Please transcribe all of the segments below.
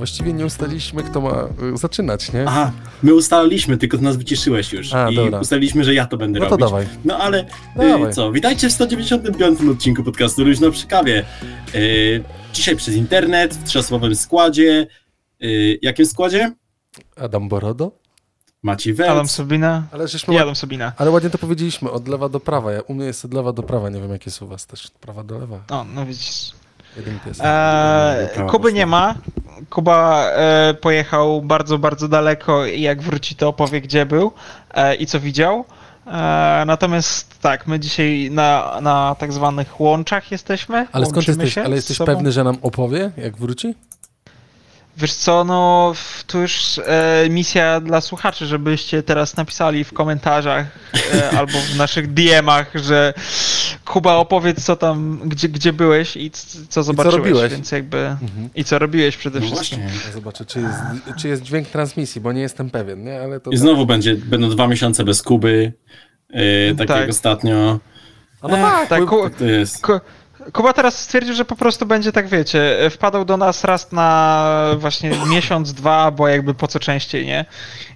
Właściwie nie ustaliliśmy, kto ma y, zaczynać, nie? Aha, my ustaliliśmy, tylko nas wyciszyłeś już. A, I dobra. ustaliliśmy, że ja to będę No to robić. dawaj. No ale Dawaj. y, co, witajcie w 195 odcinku podcastu Luźno przy kawie. Y, dzisiaj przez internet, w trzyosobowym składzie. Y, jakim składzie? Adam Borodo? Maciej Wels. Adam Sobina Ale żeśmy... Adam Sobina. Ale ładnie to powiedzieliśmy, od lewa do prawa. Ja, u mnie jest od lewa do prawa, nie wiem jak jest u was też. Od prawa do lewa. O, no widzisz. Jeden pies. Eee, Kuby nie ma. Kuba e, pojechał bardzo, bardzo daleko i jak wróci to opowie gdzie był e, i co widział. E, natomiast tak, my dzisiaj na, na tak zwanych łączach jesteśmy. Ale skąd jesteś? Ale jesteś pewny, że nam opowie, jak wróci? Wiesz co, no tu już e, misja dla słuchaczy, żebyście teraz napisali w komentarzach e, albo w naszych DM-ach, że Kuba opowiedz co tam, gdzie, gdzie byłeś i co zobaczyłeś, robiłeś. więc jakby Mhm. i co robiłeś przede No wszystkim. właśnie. Ja zobaczę, czy jest, czy jest dźwięk transmisji, bo nie jestem pewien, nie? Ale to... I znowu będzie, będą dwa miesiące bez Kuby. Y, tak, Tak. jak ostatnio. A no Ech, tak, tak Tak to jest. Ku, Kuba teraz stwierdził, że po prostu będzie tak, wiecie, wpadał do nas raz na właśnie miesiąc, dwa, bo jakby po co częściej, nie?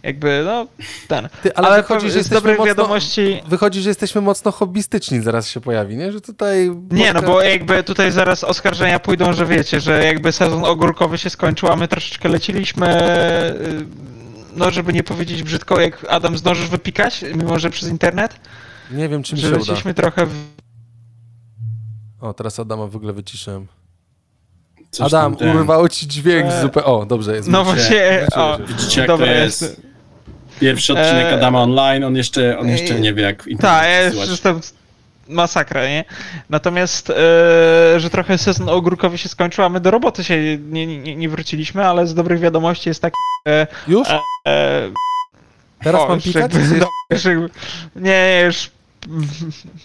Jakby, no, ten. Ty, ale, Ale wychodzi, że z dobrych mocno, wiadomości... Wychodzi, że jesteśmy mocno hobbystyczni, zaraz się pojawi, nie? Że tutaj... Nie, no bo jakby tutaj zaraz oskarżenia pójdą, że wiecie, że jakby sezon ogórkowy się skończył, a my troszeczkę leciliśmy, y, no żeby nie powiedzieć brzydko, jak Adam zdążysz wypikać, mimo że przez internet, Nie wiem, czy mi że się uda. leciliśmy trochę w... O, teraz Adama w ogóle wyciszyłem. Coś Adam, ten- urwało ci dźwięk E, zupełnie... O, dobrze, jest. No właśnie, Wróciłem o. Widzicie, jak dobra, to jest. Pierwszy odcinek E, Adama online, on jeszcze, on jeszcze e, nie wie, jak internet Tak, ja już jestem masakra, nie? Natomiast, e, że trochę sezon ogórkowy się skończył, a my do roboty się nie, nie, nie wróciliśmy, ale z dobrych wiadomości jest taki, że Już? e, e, Teraz o, mam pikać? jakby- już nie, już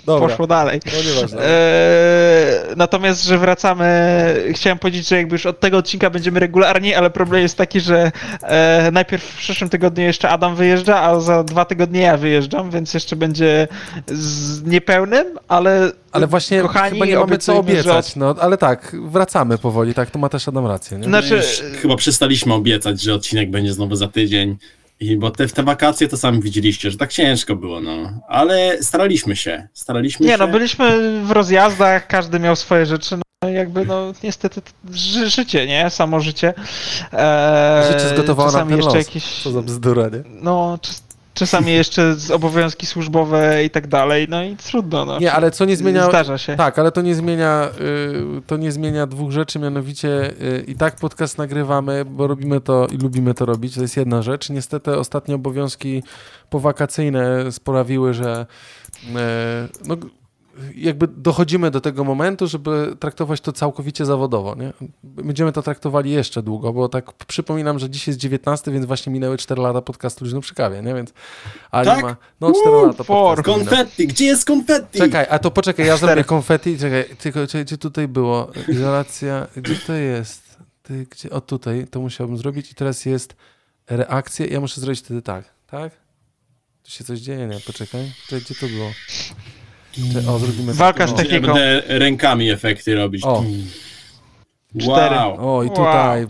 Dobra, poszło dalej. no nieważne. Eee, natomiast, że wracamy, chciałem powiedzieć, że jakby już od tego odcinka będziemy regularni, ale problem jest taki, że e, najpierw w przyszłym tygodniu jeszcze Adam wyjeżdża, a za dwa tygodnie ja wyjeżdżam, więc jeszcze będzie z niepełnym, ale Ale właśnie kochani, chyba nie mamy co obiecać, no ale tak, wracamy powoli, tak, to ma też Adam rację, nie? Znaczy, chyba przestaliśmy obiecać, że odcinek będzie znowu za tydzień. I bo te, w te wakacje to sami widzieliście, że tak ciężko było, no. Ale staraliśmy się. Staraliśmy nie się. no, byliśmy w rozjazdach, każdy miał swoje rzeczy, no i jakby no niestety ży, życie, nie? Samo życie. Eee, Życie zgotowało nam ten jeszcze los. jakieś... Co za bzdura, nie? No, czas, czasami jeszcze z obowiązki służbowe i tak dalej, no i trudno, no. Nie, ale co nie zmienia... Zdarza się. Tak, ale to nie zmienia, y, to nie zmienia dwóch rzeczy, mianowicie y, i tak podcast nagrywamy, bo robimy to i lubimy to robić, to jest jedna rzecz. Niestety ostatnie obowiązki powakacyjne sprawiły, że y, no, jakby dochodzimy do tego momentu, żeby traktować to całkowicie zawodowo. Nie? Będziemy to traktowali jeszcze długo, bo tak przypominam, że dziś jest 19, więc właśnie minęły 4 lata podcastu Luźno przy kawie, nie? Więc Ali Tak? ma... No 4 Uuu, lata for. Konfetti! Gdzie jest konfetti? Czekaj, a to poczekaj, ja zrobię konfetti. Czekaj, tylko czy, gdzie tutaj było? Izolacja, gdzie to jest? Ty, gdzie, o tutaj, to musiałbym zrobić i teraz jest reakcja. Ja muszę zrobić wtedy tak, tak? Tu się coś dzieje, nie? Poczekaj. Czekaj, gdzie to było? Cze- o, zrobimy Walka z Ja będę rękami efekty robić. O. Cztery. Wow. O, i tutaj.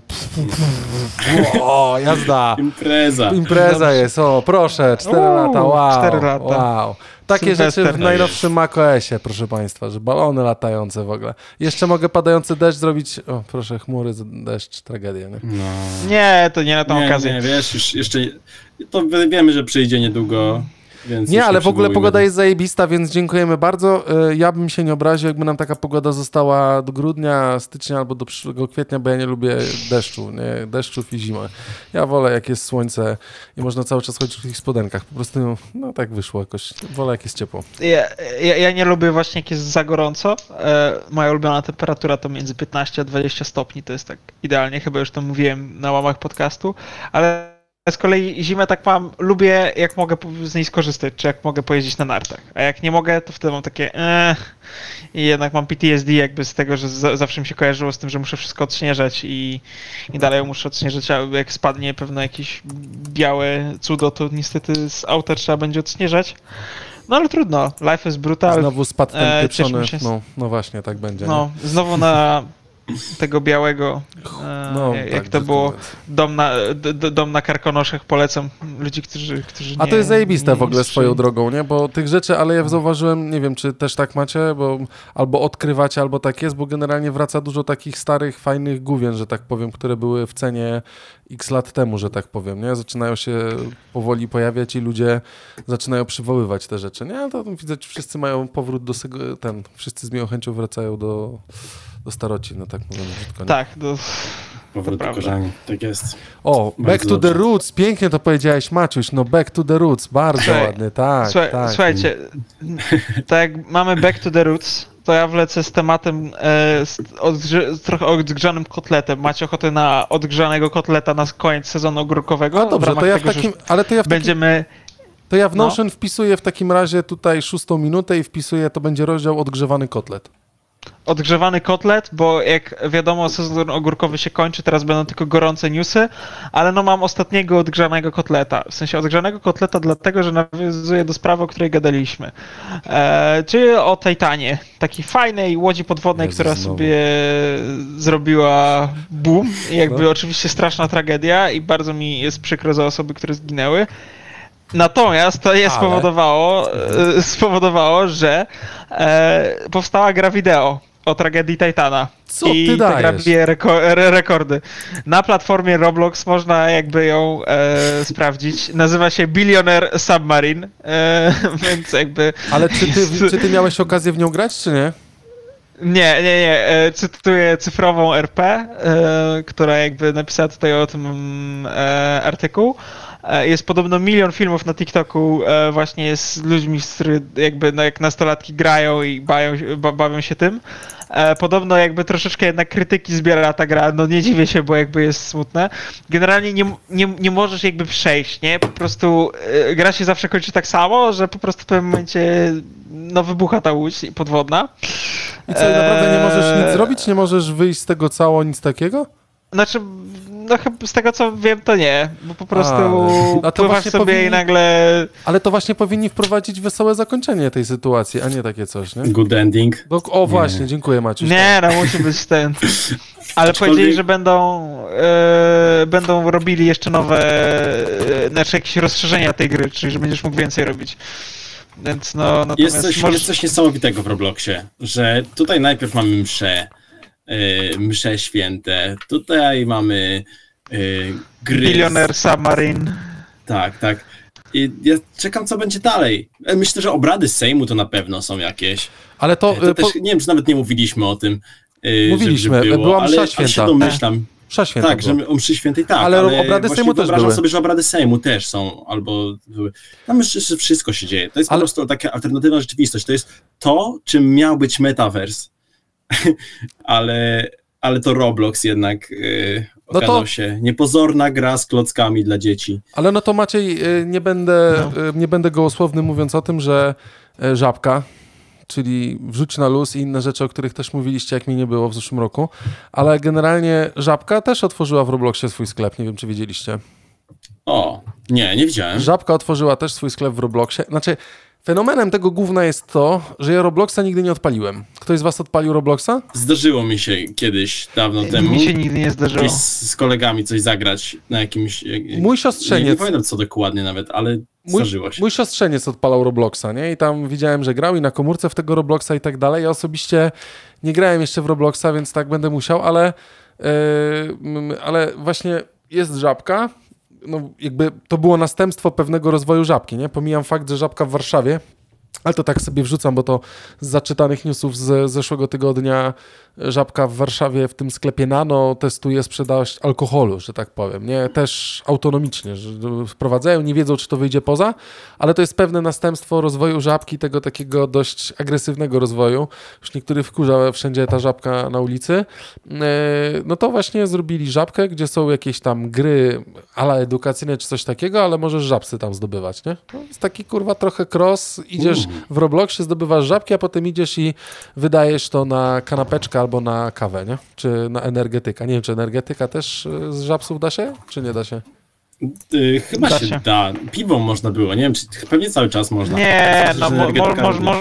O, jazda. Impreza. Impreza jest, o, proszę, 4 Uuu, lata, wow. cztery lata. Wow. Takie Sylwester rzeczy w najnowszym macOSie, proszę Państwa, że balony latające w ogóle. Jeszcze mogę padający deszcz zrobić, o proszę, chmury, deszcz, tragedia, nie? No. Nie, to nie na tą Nie, okazję. nie, wiesz, już jeszcze... To wiemy, że przyjdzie niedługo, więc Nie, ale w ogóle pogoda jest zajebista, więc dziękujemy bardzo. Y, Ja bym się nie obraził, jakby nam taka pogoda została do grudnia, stycznia albo do przyszłego kwietnia, bo ja nie lubię deszczu, nie? deszczów i zimy. Ja wolę, jak jest słońce i można cały czas chodzić w tych spodenkach. Po prostu, no tak wyszło jakoś. Wolę, jak jest ciepło. Ja, ja, ja nie lubię właśnie jak jest za gorąco. E, moja ulubiona temperatura to między 15 a 20 stopni, to jest tak idealnie, chyba już to mówiłem na łamach podcastu, ale z kolei zimę tak mam, lubię jak mogę z niej skorzystać, czy jak mogę pojeździć na nartach. A jak nie mogę, to wtedy mam takie eh, i jednak mam PTSD jakby z tego, że za, zawsze mi się kojarzyło z tym, że muszę wszystko odśnieżać i, i dalej muszę odśnieżać, a jak spadnie pewno jakieś białe cudo, to niestety z auta trzeba będzie odśnieżać. No ale trudno, life is brutal. Znowu spadł ten e, No, no właśnie, tak będzie. nie? No, znowu na tego białego, e, No, jak tak, to było, dom na, dom na Karkonoszach, polecam ludzi, którzy, którzy A nie, to jest zajebiste w ogóle swoją drogą, nie? Bo tych rzeczy, ale ja zauważyłem, nie wiem, czy też tak macie, bo albo odkrywacie, albo tak jest, bo generalnie wraca dużo takich starych, fajnych główien, że tak powiem, które były w cenie x lat temu, że tak powiem, nie? Zaczynają się powoli pojawiać i ludzie zaczynają przywoływać te rzeczy, nie? To widzę, że wszyscy mają powrót do tego, ten, wszyscy z miłą chęcią wracają do, do staroci, no tak mówiąc brzydko, nie? Tak, do, Powrót do korzeni. Tak jest. O, back to the dobrze. roots, pięknie to powiedziałeś, Maciuś, no back to the roots, bardzo Słuchaj, ładny, tak, Słuchaj, tak. Słuchajcie, tak jak mamy back to the roots, to ja wlecę z tematem e, z, odgrze, z trochę odgrzanym kotletem. Macie ochotę na odgrzanego kotleta na koniec sezonu ogórkowego? A dobrze, to ja w takim, ale to ja w takim, Będziemy... to ja w no. Notion wpisuję w takim razie tutaj szóstą minutę i wpisuję, to będzie rozdział odgrzewany kotlet. Odgrzewany kotlet, bo jak wiadomo sezon ogórkowy się kończy, teraz będą tylko gorące newsy, ale no mam ostatniego odgrzanego kotleta. W sensie odgrzanego kotleta dlatego, że nawiązuje do sprawy, o której gadaliśmy. E, czyli o Titanie. Takiej fajnej łodzi podwodnej, Jezu, która znowu. sobie zrobiła boom. I jakby No. oczywiście straszna tragedia i bardzo mi jest przykro za osoby, które zginęły. Natomiast to je Ale? spowodowało, e, spowodowało, że e, powstała gra wideo o tragedii Titana. Co I ty ta gra bije reko- re- rekordy. Na platformie Roblox można jakby ją e, sprawdzić. Nazywa się Billionaire Submarine, e, więc jakby... Ale czy ty, jest- czy ty miałeś okazję w nią grać, czy nie? Nie, nie, nie. E, cytuję cyfrową RP, e, która jakby napisała tutaj o tym e, artykuł. E, jest podobno milion filmów na TikToku e, właśnie z ludźmi, z których jakby no, jak nastolatki grają i bają, bawią się tym. E, podobno jakby troszeczkę jednak krytyki zbiera ta gra, no nie dziwię się, bo jakby jest smutne. Generalnie nie, nie, nie możesz jakby przejść, nie? Po prostu e, gra się zawsze kończy tak samo, że po prostu w pewnym momencie no wybucha ta łódź podwodna. I co, naprawdę nie możesz nic Eee, zrobić? Nie możesz wyjść z tego cało, nic takiego? Znaczy, no chyba z tego co wiem, to nie, bo po prostu A, a to pływasz właśnie sobie powinni- i nagle... Ale to właśnie powinni wprowadzić wesołe zakończenie tej sytuacji, a nie takie coś, nie? Good ending. Do, o właśnie, dziękuję Maciuś. Nie, no musi być ten... Ale Aczkolwiek- powiedzieli, że będą, e, będą robili jeszcze nowe, e, znaczy jakieś rozszerzenia tej gry, czyli że będziesz mógł więcej robić. Więc no, natomiast Jest coś, możesz... jest coś niesamowitego w Robloxie, że tutaj najpierw mamy msze, yy, msze święte, tutaj mamy yy, gry. Billionaire Submarine. Tak, tak. I ja czekam, co będzie dalej. E, Myślę, że obrady Sejmu to na pewno są jakieś. Ale to, To y, po, też, nie wiem, czy nawet nie mówiliśmy o tym. Mówiliśmy, że, że było, była msza ale, ale święta. się domyślam. msza święta Tak, że o mszy świętej tak, Ale ale, obrady Sejmu też wyobrażam były. sobie, że obrady Sejmu też są, albo. Tam myślę, że wszystko się dzieje. To jest Ale- po prostu taka alternatywna rzeczywistość. To jest to, czym miał być metaverse. ale, ale to Roblox jednak yy, No to- się niepozorna gra z klockami dla dzieci. Ale no to Maciej, y, nie będę, No. y, nie będę gołosłowny mówiąc o tym, że y, Żabka, czyli Wrzuć na luz i inne rzeczy, o których też mówiliście, jak mi nie było w zeszłym roku, ale generalnie Żabka też otworzyła w Robloxie swój sklep, nie wiem czy wiedzieliście. O, nie, nie widziałem. Żabka otworzyła też swój sklep w Robloxie. Znaczy, fenomenem tego główna jest to, że ja Robloxa nigdy nie odpaliłem. Ktoś z was odpalił Robloxa? Zdarzyło mi się kiedyś, dawno temu, Mi się nigdy nie zdarzyło. z, z kolegami coś zagrać na jakimś... jak- Mój Nie, nie siostrzeniec, pamiętam co dokładnie nawet, ale mój, zdarzyło się. mój siostrzeniec odpalał Robloxa, nie? I tam widziałem, że grał i na komórce w tego Robloxa i tak dalej. Ja osobiście nie grałem jeszcze w Robloxa, więc tak będę musiał, ale, yy, ale właśnie jest Żabka. No, jakby to było następstwo pewnego rozwoju Żabki, nie? Pomijam fakt, że Żabka w Warszawie Ale to tak sobie wrzucam, bo to z zaczytanych newsów z zeszłego tygodnia Żabka w Warszawie w tym sklepie Nano testuje sprzedaż alkoholu, że tak powiem. Nie? Też autonomicznie, że wprowadzają, nie wiedzą, czy to wyjdzie poza, ale to jest pewne następstwo rozwoju Żabki, tego takiego dość agresywnego rozwoju. Już niektórych wkurza wszędzie ta Żabka na ulicy. E, No to właśnie zrobili Żabkę, gdzie są jakieś tam gry ala edukacyjne czy coś takiego, ale możesz żabsy tam zdobywać, nie? To jest taki kurwa trochę cross, idziesz w Robloxie, zdobywasz żabki, a potem idziesz i wydajesz to na kanapeczkę albo na kawę, nie? Czy na energetyka. Nie wiem, czy energetyka też y, z żabsów da się, czy nie da się? Y, chyba Da się, się. da. Piwo można było, nie wiem, czy pewnie cały czas można. Nie, no mo, mo, mo,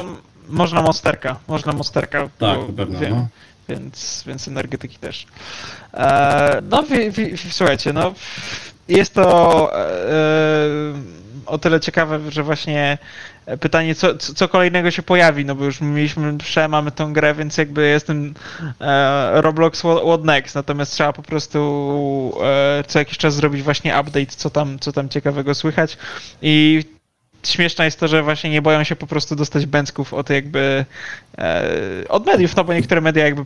można monsterka, można monsterka. Tak, bo na pewno. wiem, No. Więc, więc energetyki też. E, no wi, wi, słuchajcie, no jest to e, o tyle ciekawe, że właśnie pytanie, co, co kolejnego się pojawi, no bo już mieliśmy prze, mamy tą grę, więc jakby jestem e, Roblox what, next, natomiast trzeba po prostu e, co jakiś czas zrobić właśnie update, co tam, co tam ciekawego słychać. I śmieszne jest to, że właśnie nie boją się po prostu dostać bęcków od jakby e, od mediów, no bo niektóre media jakby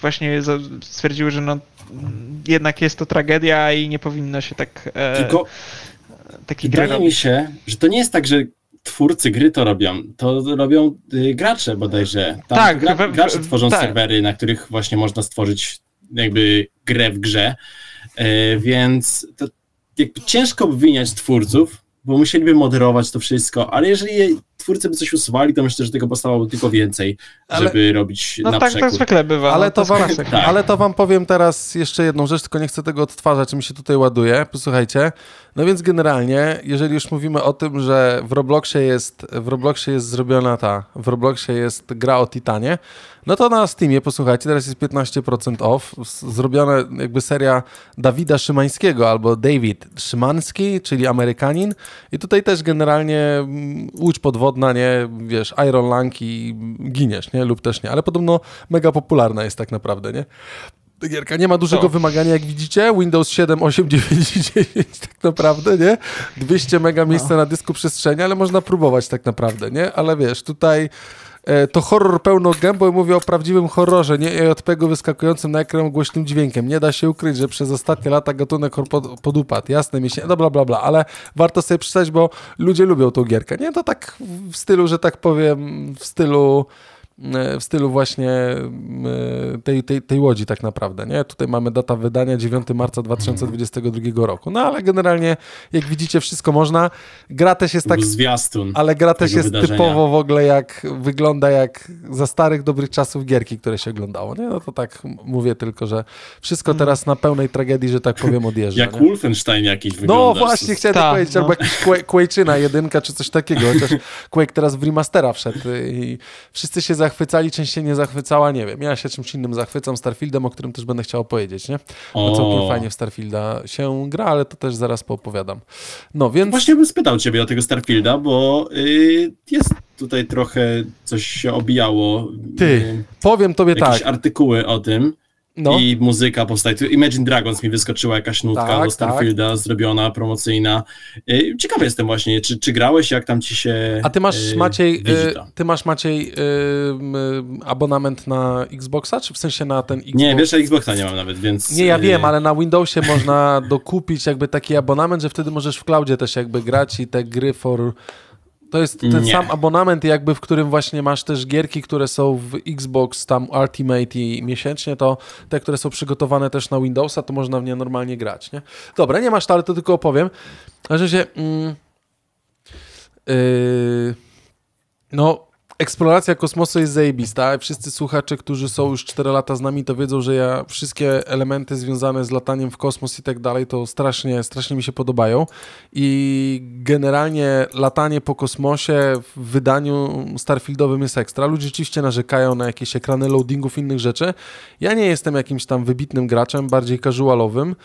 właśnie stwierdziły, że no mm, jednak jest to tragedia i nie powinno się tak e, Tylko taki gry wydaje mi się, że to nie jest tak, że twórcy gry to robią, to robią y, gracze bodajże. Tam Tak, gra, we- gracze tworzą tak. serwery, na których właśnie można stworzyć jakby grę w grze, e, więc to jakby ciężko obwiniać twórców, bo musieliby moderować to wszystko, ale jeżeli twórcy by coś usuwali, to myślę, że tego powstawałoby tylko więcej, Ale- żeby robić No na tak to przekór. zwykle bywa. Ale no, to, wam. Tak. ale to wam powiem teraz jeszcze jedną rzecz, tylko nie chcę tego odtwarzać, mi się tutaj ładuje. Posłuchajcie. No więc generalnie, jeżeli już mówimy o tym, że w Robloxie jest, w Robloxie jest zrobiona ta, w Robloxie jest gra o Titanie, no to na Steamie, posłuchajcie, teraz jest 15% off, zrobiona jakby seria Dawida Szymańskiego albo David Szymanski, czyli Amerykanin. I tutaj też generalnie mm, łódź podwodna, nie, wiesz, Iron Lung i giniesz, nie, lub też nie, ale podobno mega popularna jest tak naprawdę, nie? Gierka nie ma dużego Co? wymagania, jak widzicie. Windows 7, 8, 9 i 10 tak naprawdę, nie? 200 mega miejsca na dysku przestrzeni, ale można próbować tak naprawdę, nie? Ale wiesz, tutaj e, to horror pełną gębą i mówię o prawdziwym horrorze, nie JPG wyskakującym na ekran głośnym dźwiękiem. Nie da się ukryć, że przez ostatnie lata gatunek pod, podupadł. Jasne mi się, no bla, bla, bla, ale warto sobie przeczytać, bo ludzie lubią tą gierkę, nie? To tak w stylu, że tak powiem, w stylu w stylu właśnie e, tej, tej, tej łodzi tak naprawdę, nie? Tutaj mamy data wydania 9 marca 2022 roku. No ale generalnie, jak widzicie, wszystko można. Gra też jest tak zwiastun. ale gra też jest wydarzenia. typowo w ogóle jak wygląda jak za starych dobrych czasów gierki, które się oglądało. Nie? No to tak mówię tylko, że wszystko teraz na pełnej tragedii, że tak powiem, odjeżdża. Jak nie? Wolfenstein jakiś wygląda. No właśnie, chciałem Ta, tak powiedzieć, no. albo Quake'czyna jedynka, czy coś takiego, chociaż Quake teraz w remastera wszedł i wszyscy się zachwycali, część się nie zachwycała, nie wiem. Ja się czymś innym zachwycam, Starfieldem, o którym też będę chciał opowiedzieć, nie? Bo O. całkiem fajnie w Starfielda się gra, ale to też zaraz poopowiadam. No więc... Właśnie bym spytał ciebie o tego Starfielda, bo y, jest tutaj trochę coś się obijało. Ty, y, powiem tobie jakieś tak, artykuły o tym. No. I muzyka powstaje. Imagine Dragons mi wyskoczyła jakaś nutka Tak, do Starfielda zrobiona, promocyjna. Y, Ciekawy jestem właśnie, czy, czy grałeś, jak tam ci się A ty masz, y, Maciej, y, ty masz Maciej abonament na Xboxa, czy w sensie na ten Xbox? Nie, wiesz, że Xboxa nie mam nawet, więc... Nie, ja wiem, ale na Windowsie można dokupić jakby taki abonament, że wtedy możesz w cloudzie też jakby grać i te gry for... To jest ten Nie. sam abonament jakby, w którym właśnie masz też gierki, które są w Xbox tam Ultimate i miesięcznie, to te, które są przygotowane też na Windowsa, to można w nie normalnie grać, nie? Dobra, nie masz to, ale to tylko opowiem. Że się... Mm, yy, no, eksploracja kosmosu jest zajebista. Wszyscy słuchacze, którzy są już 4 lata z nami, to wiedzą, że ja wszystkie elementy związane z lataniem w kosmos i tak dalej, to strasznie, strasznie mi się podobają. I generalnie latanie po kosmosie w wydaniu Starfieldowym jest ekstra. Ludzie rzeczywiście narzekają na jakieś ekrany loadingów, innych rzeczy. Ja nie jestem jakimś tam wybitnym graczem, bardziej casualowym.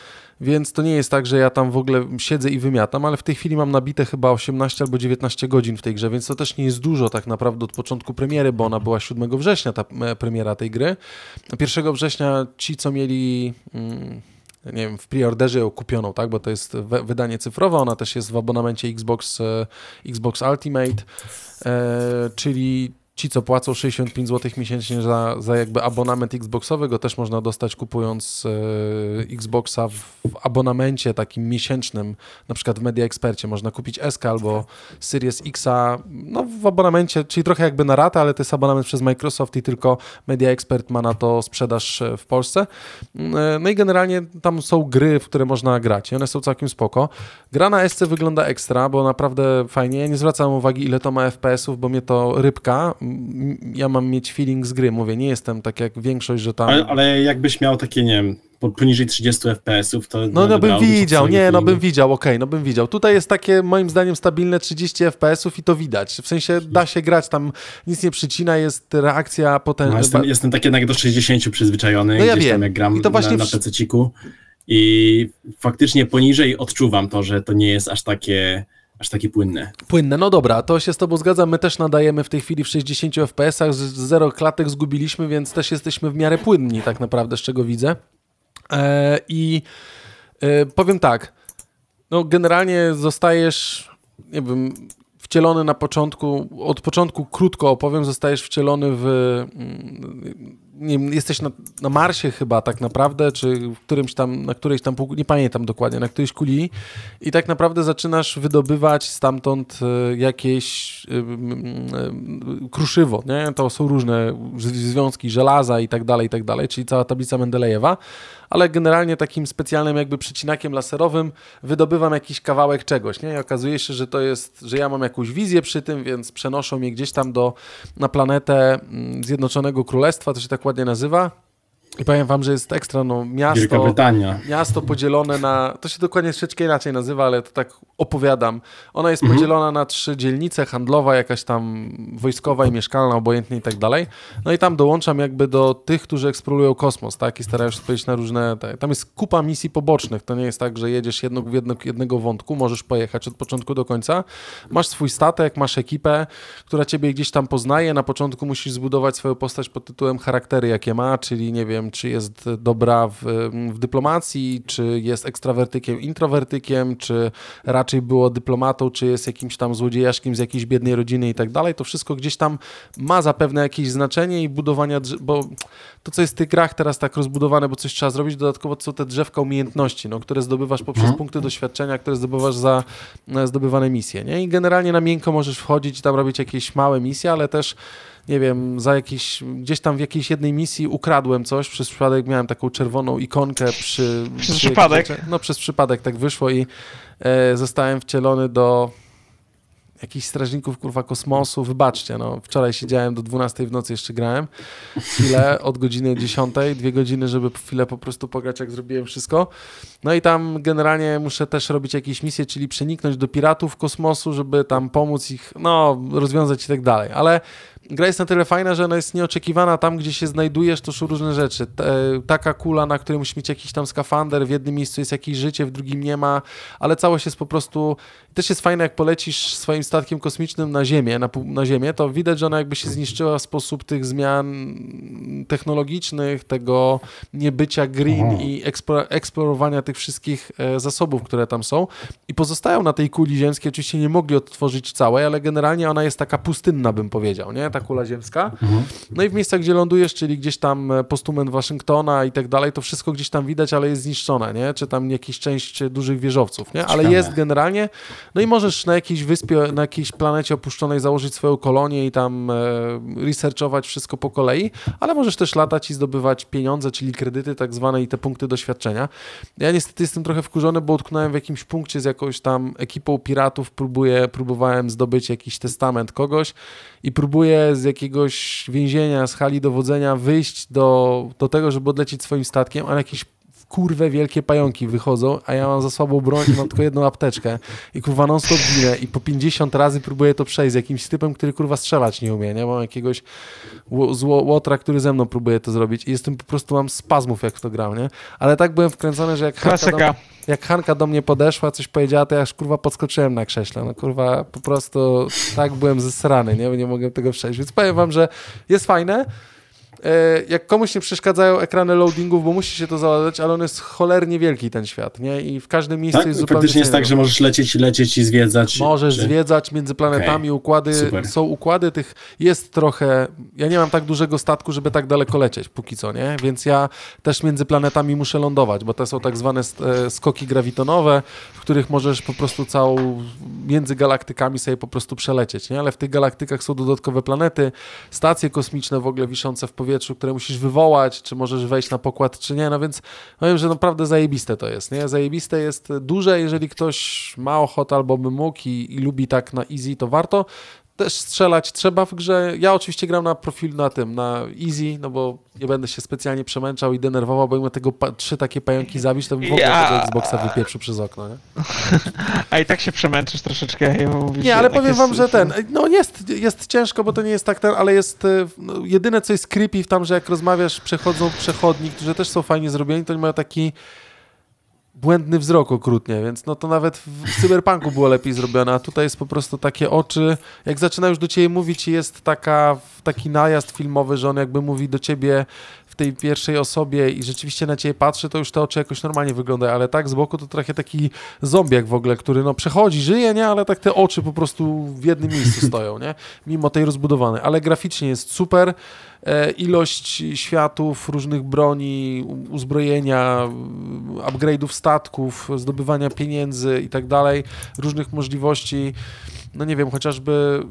Więc to nie jest tak, że ja tam w ogóle siedzę i wymiatam, ale w tej chwili mam nabite chyba 18 albo 19 godzin w tej grze, więc to też nie jest dużo tak naprawdę od początku premiery, bo ona była 7 września, ta e, premiera tej gry. 1 września ci, co mieli mm, nie wiem, w preorderze ją kupioną, tak, bo to jest wydanie cyfrowe, ona też jest w abonamencie Xbox, e, Xbox Ultimate, e, czyli ci, co płacą 65 zł miesięcznie za, za jakby abonament Xboxowy, go też można dostać kupując e, Xboxa w, w abonamencie takim miesięcznym, na przykład w Media Expercie. Można kupić SK albo Series Xa, no w abonamencie, czyli trochę jakby na ratę, ale to jest abonament przez Microsoft i tylko Media Expert ma na to sprzedaż e, w Polsce. E, No i generalnie tam są gry, w które można grać i one są całkiem spoko. Gra na SC wygląda ekstra, bo naprawdę fajnie. Ja nie zwracam uwagi, ile to ma FPS-ów, bo mnie to rybka. Ja mam mieć feeling z gry, mówię, nie jestem tak jak większość, że tam... Ale, ale jakbyś miał takie, nie wiem, po- poniżej 30 FPS-ów, to... No, no bym widział, nie, no bym widział, okej, no bym widział. Tutaj jest takie, moim zdaniem, stabilne 30 FPS-ów i to widać. W sensie da się grać, tam nic nie przycina, jest reakcja No, potężna. jestem, jestem tak jednak do 60 przyzwyczajony, No ja gdzieś wiem. tam jak gram I to właśnie na, na przy- PC-ciku i faktycznie poniżej odczuwam to, że to nie jest aż takie, aż takie płynne. Płynne, no dobra, to się z tobą zgadzam, my też nadajemy w tej chwili w 60 FPS-ach, z- zero klatek zgubiliśmy, więc też jesteśmy w miarę płynni tak naprawdę, z czego widzę. E, I e, powiem tak, no generalnie zostajesz, nie wiem, wcielony na początku, od początku krótko opowiem, zostajesz wcielony w, mm, nie jesteś na, na Marsie chyba tak naprawdę, czy w którymś tam, na którejś tam, nie pamiętam dokładnie, na którejś kuli i tak naprawdę zaczynasz wydobywać stamtąd e, jakieś e, e, kruszywo, nie? To są różne związki żelaza i tak dalej, i tak dalej, czyli cała tablica Mendelejewa, ale generalnie takim specjalnym jakby przycinakiem laserowym wydobywam jakiś kawałek czegoś, nie? I okazuje się, że to jest, że ja mam jakąś wizję przy tym, więc przenoszą mnie gdzieś tam do, na planetę mm, Zjednoczonego Królestwa, to się tak ładnie nazywa. I powiem wam, że jest ekstra, no miasto, miasto podzielone na, to się dokładnie troszeczkę inaczej nazywa, ale to tak opowiadam. Ona jest Mhm. podzielona na trzy dzielnice, handlowa, jakaś tam wojskowa i mieszkalna, obojętnie i tak dalej. No i tam dołączam jakby do tych, którzy eksplorują kosmos, tak, i starają się odpowiedzieć na różne, te, tam jest kupa misji pobocznych, to nie jest tak, że jedziesz jedno, w jedno, jednego wątku, możesz pojechać od początku do końca, masz swój statek, masz ekipę, która ciebie gdzieś tam poznaje, na początku musisz zbudować swoją postać pod tytułem charaktery, jakie ma, czyli nie wiem, czy jest dobra w, w dyplomacji, czy jest ekstrawertykiem, introwertykiem, czy raczej było dyplomatą, czy jest jakimś tam złodziejaszkiem z jakiejś biednej rodziny i tak dalej, to wszystko gdzieś tam ma zapewne jakieś znaczenie i budowania, bo to, co jest w tych grach teraz tak rozbudowane, bo coś trzeba zrobić, dodatkowo to są te drzewka umiejętności, no, które zdobywasz poprzez Mhm. punkty doświadczenia, które zdobywasz za e, zdobywane misje, nie? I generalnie na miękko możesz wchodzić i tam robić jakieś małe misje, ale też nie wiem, za jakiś, gdzieś tam w jakiejś jednej misji ukradłem coś, przez przypadek miałem taką czerwoną ikonkę przy... Przez przy przypadek? No przez przypadek tak wyszło i e, zostałem wcielony do jakichś strażników, kurwa, kosmosu, wybaczcie, no, wczoraj siedziałem do 12 w nocy, jeszcze grałem, chwilę, od godziny 10, dwie godziny, żeby chwilę po prostu pograć, jak zrobiłem wszystko, no i tam generalnie muszę też robić jakieś misje, czyli przeniknąć do piratów kosmosu, żeby tam pomóc ich, no, rozwiązać i tak dalej, ale gra jest na tyle fajna, że ona jest nieoczekiwana tam, gdzie się znajdujesz, to są różne rzeczy. Taka kula, na której musisz mieć jakiś tam skafander, w jednym miejscu jest jakieś życie, w drugim nie ma, ale całość jest po prostu... Też jest fajne, jak polecisz swoim statkiem kosmicznym na Ziemię, na, na Ziemię, to widać, że ona jakby się zniszczyła w sposób tych zmian technologicznych, tego niebycia green Aha. i eksplo- eksplorowania tych wszystkich e, zasobów, które tam są i pozostają na tej kuli ziemskiej. Oczywiście nie mogli odtworzyć całej, ale generalnie ona jest taka pustynna, bym powiedział, nie? Ta kula ziemska. Mhm. No i w miejscach, gdzie lądujesz, czyli gdzieś tam e, postument Waszyngtona i tak dalej, to wszystko gdzieś tam widać, ale jest zniszczone, nie? Czy tam jakiś część dużych wieżowców, nie? Ale Ciekawe. jest generalnie. No i możesz na jakiejś wyspie, na jakiejś planecie opuszczonej założyć swoją kolonię i tam e, researchować wszystko po kolei, ale możesz też latać i zdobywać pieniądze, czyli kredyty tak zwane i te punkty doświadczenia. Ja niestety jestem trochę wkurzony, bo utknąłem w jakimś punkcie z jakąś tam ekipą piratów, próbuję, próbowałem zdobyć jakiś testament kogoś i próbuję z jakiegoś więzienia, z hali dowodzenia wyjść do, do tego, żeby odlecieć swoim statkiem, ale jakieś kurwe wielkie pająki wychodzą, a ja mam za słabą broń i mam tylko jedną apteczkę i kurwa non stop ginę i po 50 razy próbuję to przejść z jakimś typem, który kurwa strzelać nie umie, nie? Mam jakiegoś łotra, który ze mną próbuje to zrobić i jestem po prostu mam spazmów jak w to gram, nie? Ale tak byłem wkręcony, że jak Hanka, do, jak Hanka do mnie podeszła, coś powiedziała, to ja już kurwa podskoczyłem na krześle, no kurwa po prostu tak byłem zesrany, nie? Nie mogłem tego przejść, więc powiem wam, że jest fajne, jak komuś nie przeszkadzają ekrany loadingów, bo musi się to załadać, ale on jest cholernie wielki ten świat, nie? I w każdym miejscu Tak? jest zupełnie Faktycznie jest tak, że możesz lecieć i lecieć i zwiedzać. Możesz czy... zwiedzać między planetami, układy, super. są układy tych, jest trochę, ja nie mam tak dużego statku, żeby tak daleko lecieć póki co, nie? Więc ja też między planetami muszę lądować, bo to są tak zwane e, skoki grawitonowe, w których możesz po prostu całą, między galaktykami sobie po prostu przelecieć, nie? Ale w tych galaktykach są dodatkowe planety, stacje kosmiczne w ogóle wiszące w powietrzu, które musisz wywołać, czy możesz wejść na pokład, czy nie, no więc powiem, że naprawdę zajebiste to jest, nie? Zajebiste jest duże, jeżeli ktoś ma ochotę albo by mógł i, i lubi tak na easy, to warto. Też strzelać trzeba w grze. Ja oczywiście gram na profil na tym, na easy, no bo nie będę się specjalnie przemęczał i denerwował, bo jakbym tego trzy takie pająki zabić, to bym w ogóle Ja- tego Xboxa wypieprzył przez okno, nie? A i tak się przemęczysz troszeczkę. i mówisz, Nie, ale powiem jest- wam, że ten, no jest, jest ciężko, bo to nie jest tak ten, ale jest, e, no, jedyne co jest creepy w tam, że jak rozmawiasz, przechodzą przechodni, którzy też są fajnie zrobieni, to oni mają taki błędny wzrok okrutnie, więc no to nawet w Cyberpunku było lepiej zrobione, a tutaj jest po prostu takie oczy, jak zaczyna już do ciebie mówić jest taka, taki najazd filmowy, że on jakby mówi do ciebie w tej pierwszej osobie i rzeczywiście na ciebie patrzy, to już te oczy jakoś normalnie wyglądają, ale tak z boku to trochę taki zombiak w ogóle, który no przechodzi, żyje, nie, ale tak te oczy po prostu w jednym miejscu stoją, nie, mimo tej rozbudowanej, ale graficznie jest super, ilość światów, różnych broni, uzbrojenia, upgrade'ów statków, zdobywania pieniędzy i tak dalej, różnych możliwości. No nie wiem, chociażby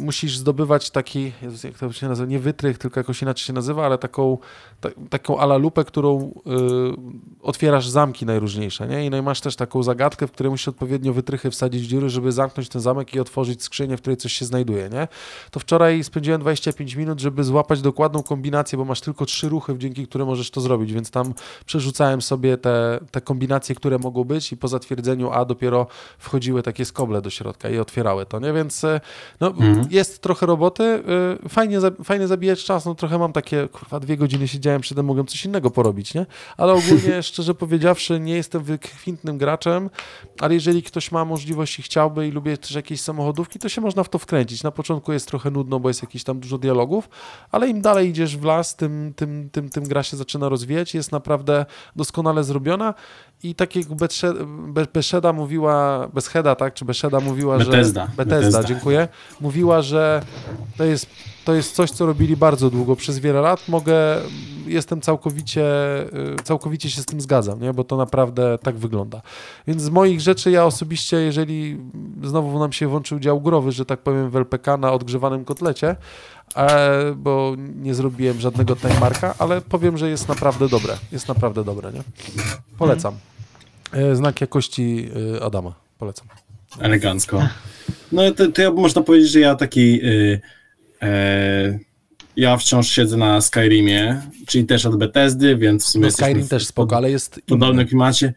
musisz zdobywać taki, Jezus, jak to się nazywa, nie wytrych, tylko jakoś inaczej się nazywa, ale taką, ta, taką ala lupę, którą y, otwierasz zamki najróżniejsze, nie? I no i masz też taką zagadkę, w której musisz odpowiednio wytrychy wsadzić w dziury, żeby zamknąć ten zamek i otworzyć skrzynię, w której coś się znajduje, nie? To wczoraj spędziłem 25 minut, żeby złapać dokładną kombinację, bo masz tylko trzy ruchy, dzięki którym możesz to zrobić, więc tam przerzucałem sobie te, te kombinacje, które mogą być i po zatwierdzeniu A dopiero wchodziły takie skoble do środka i otwierały to, nie? Więc e, no, Mhm. jest trochę roboty, y, fajnie, fajnie zabijać czas, no trochę mam takie, kurwa, dwie godziny siedziałem przy tym, mogłem coś innego porobić, nie? Ale ogólnie, szczerze powiedziawszy, nie jestem wykwintnym graczem, ale jeżeli ktoś ma możliwość i chciałby i lubię też jakieś samochodówki, to się można w to wkręcić. Na początku jest trochę nudno, bo jest jakieś tam dużo dialogów, ale im dalej idziesz w las, tym, tym, tym, tym gra się zaczyna rozwijać, jest naprawdę doskonale zrobiona i tak jak Betsze- Be- Beszeda mówiła, Besheda, tak, czy Beszeda mówiła, że... Bethesda. Bethesda, Bethesda. dziękuję. Mówiła, że to jest, to jest coś, co robili bardzo długo, przez wiele lat. Mogę, jestem całkowicie, y, całkowicie się z tym zgadzam, nie? bo to naprawdę tak wygląda. Więc z moich rzeczy ja osobiście, jeżeli znowu nam się włączył dział growy, że tak powiem w LPK na odgrzewanym kotlecie, e, bo nie zrobiłem żadnego timemarka, ale powiem, że jest naprawdę dobre. Jest naprawdę dobre, nie? Polecam. E, Znak jakości y, Adama. Polecam. Elegancko. No to, to ja można powiedzieć, że ja taki. Y, e, ja wciąż siedzę na Skyrimie, czyli też od Bethesdy, więc w sumie No, Skyrim w- też spoko, ale jest w podobnym inny. klimacie.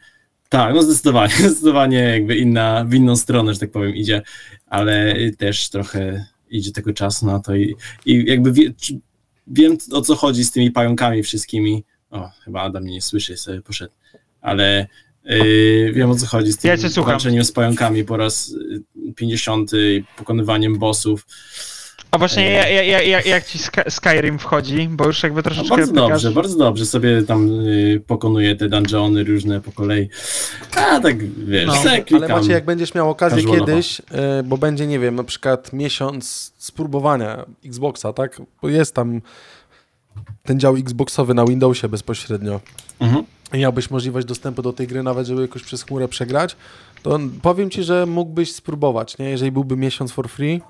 Tak, no zdecydowanie, zdecydowanie jakby inna, w inną stronę, że tak powiem, idzie, ale też trochę idzie tego czasu na to i, i jakby wie, czy- wiem o co chodzi z tymi pająkami wszystkimi. O, chyba Adam mnie nie słyszy, sobie poszedł, ale yy, wiem o co chodzi z tym Ja walczeniem z pająkami po raz y, 50 i pokonywaniem bossów. A właśnie ja, ja, ja, ja, jak ci Sky- Skyrim wchodzi, bo już jakby No, troszeczkę... bardzo pykasz- dobrze, bardzo dobrze. Sobie tam y, pokonuję te dungeony różne po kolei. A tak wiesz, No, no, Ale macie, jak będziesz miał okazję kiedyś, y, bo będzie, nie wiem, na przykład miesiąc spróbowania Xboxa, tak? Bo jest tam ten dział Xboxowy na Windowsie bezpośrednio. Mhm. Miałbyś możliwość dostępu do tej gry, nawet żeby jakoś przez chmurę przegrać, to powiem ci, że mógłbyś spróbować, nie? Jeżeli byłby miesiąc for free,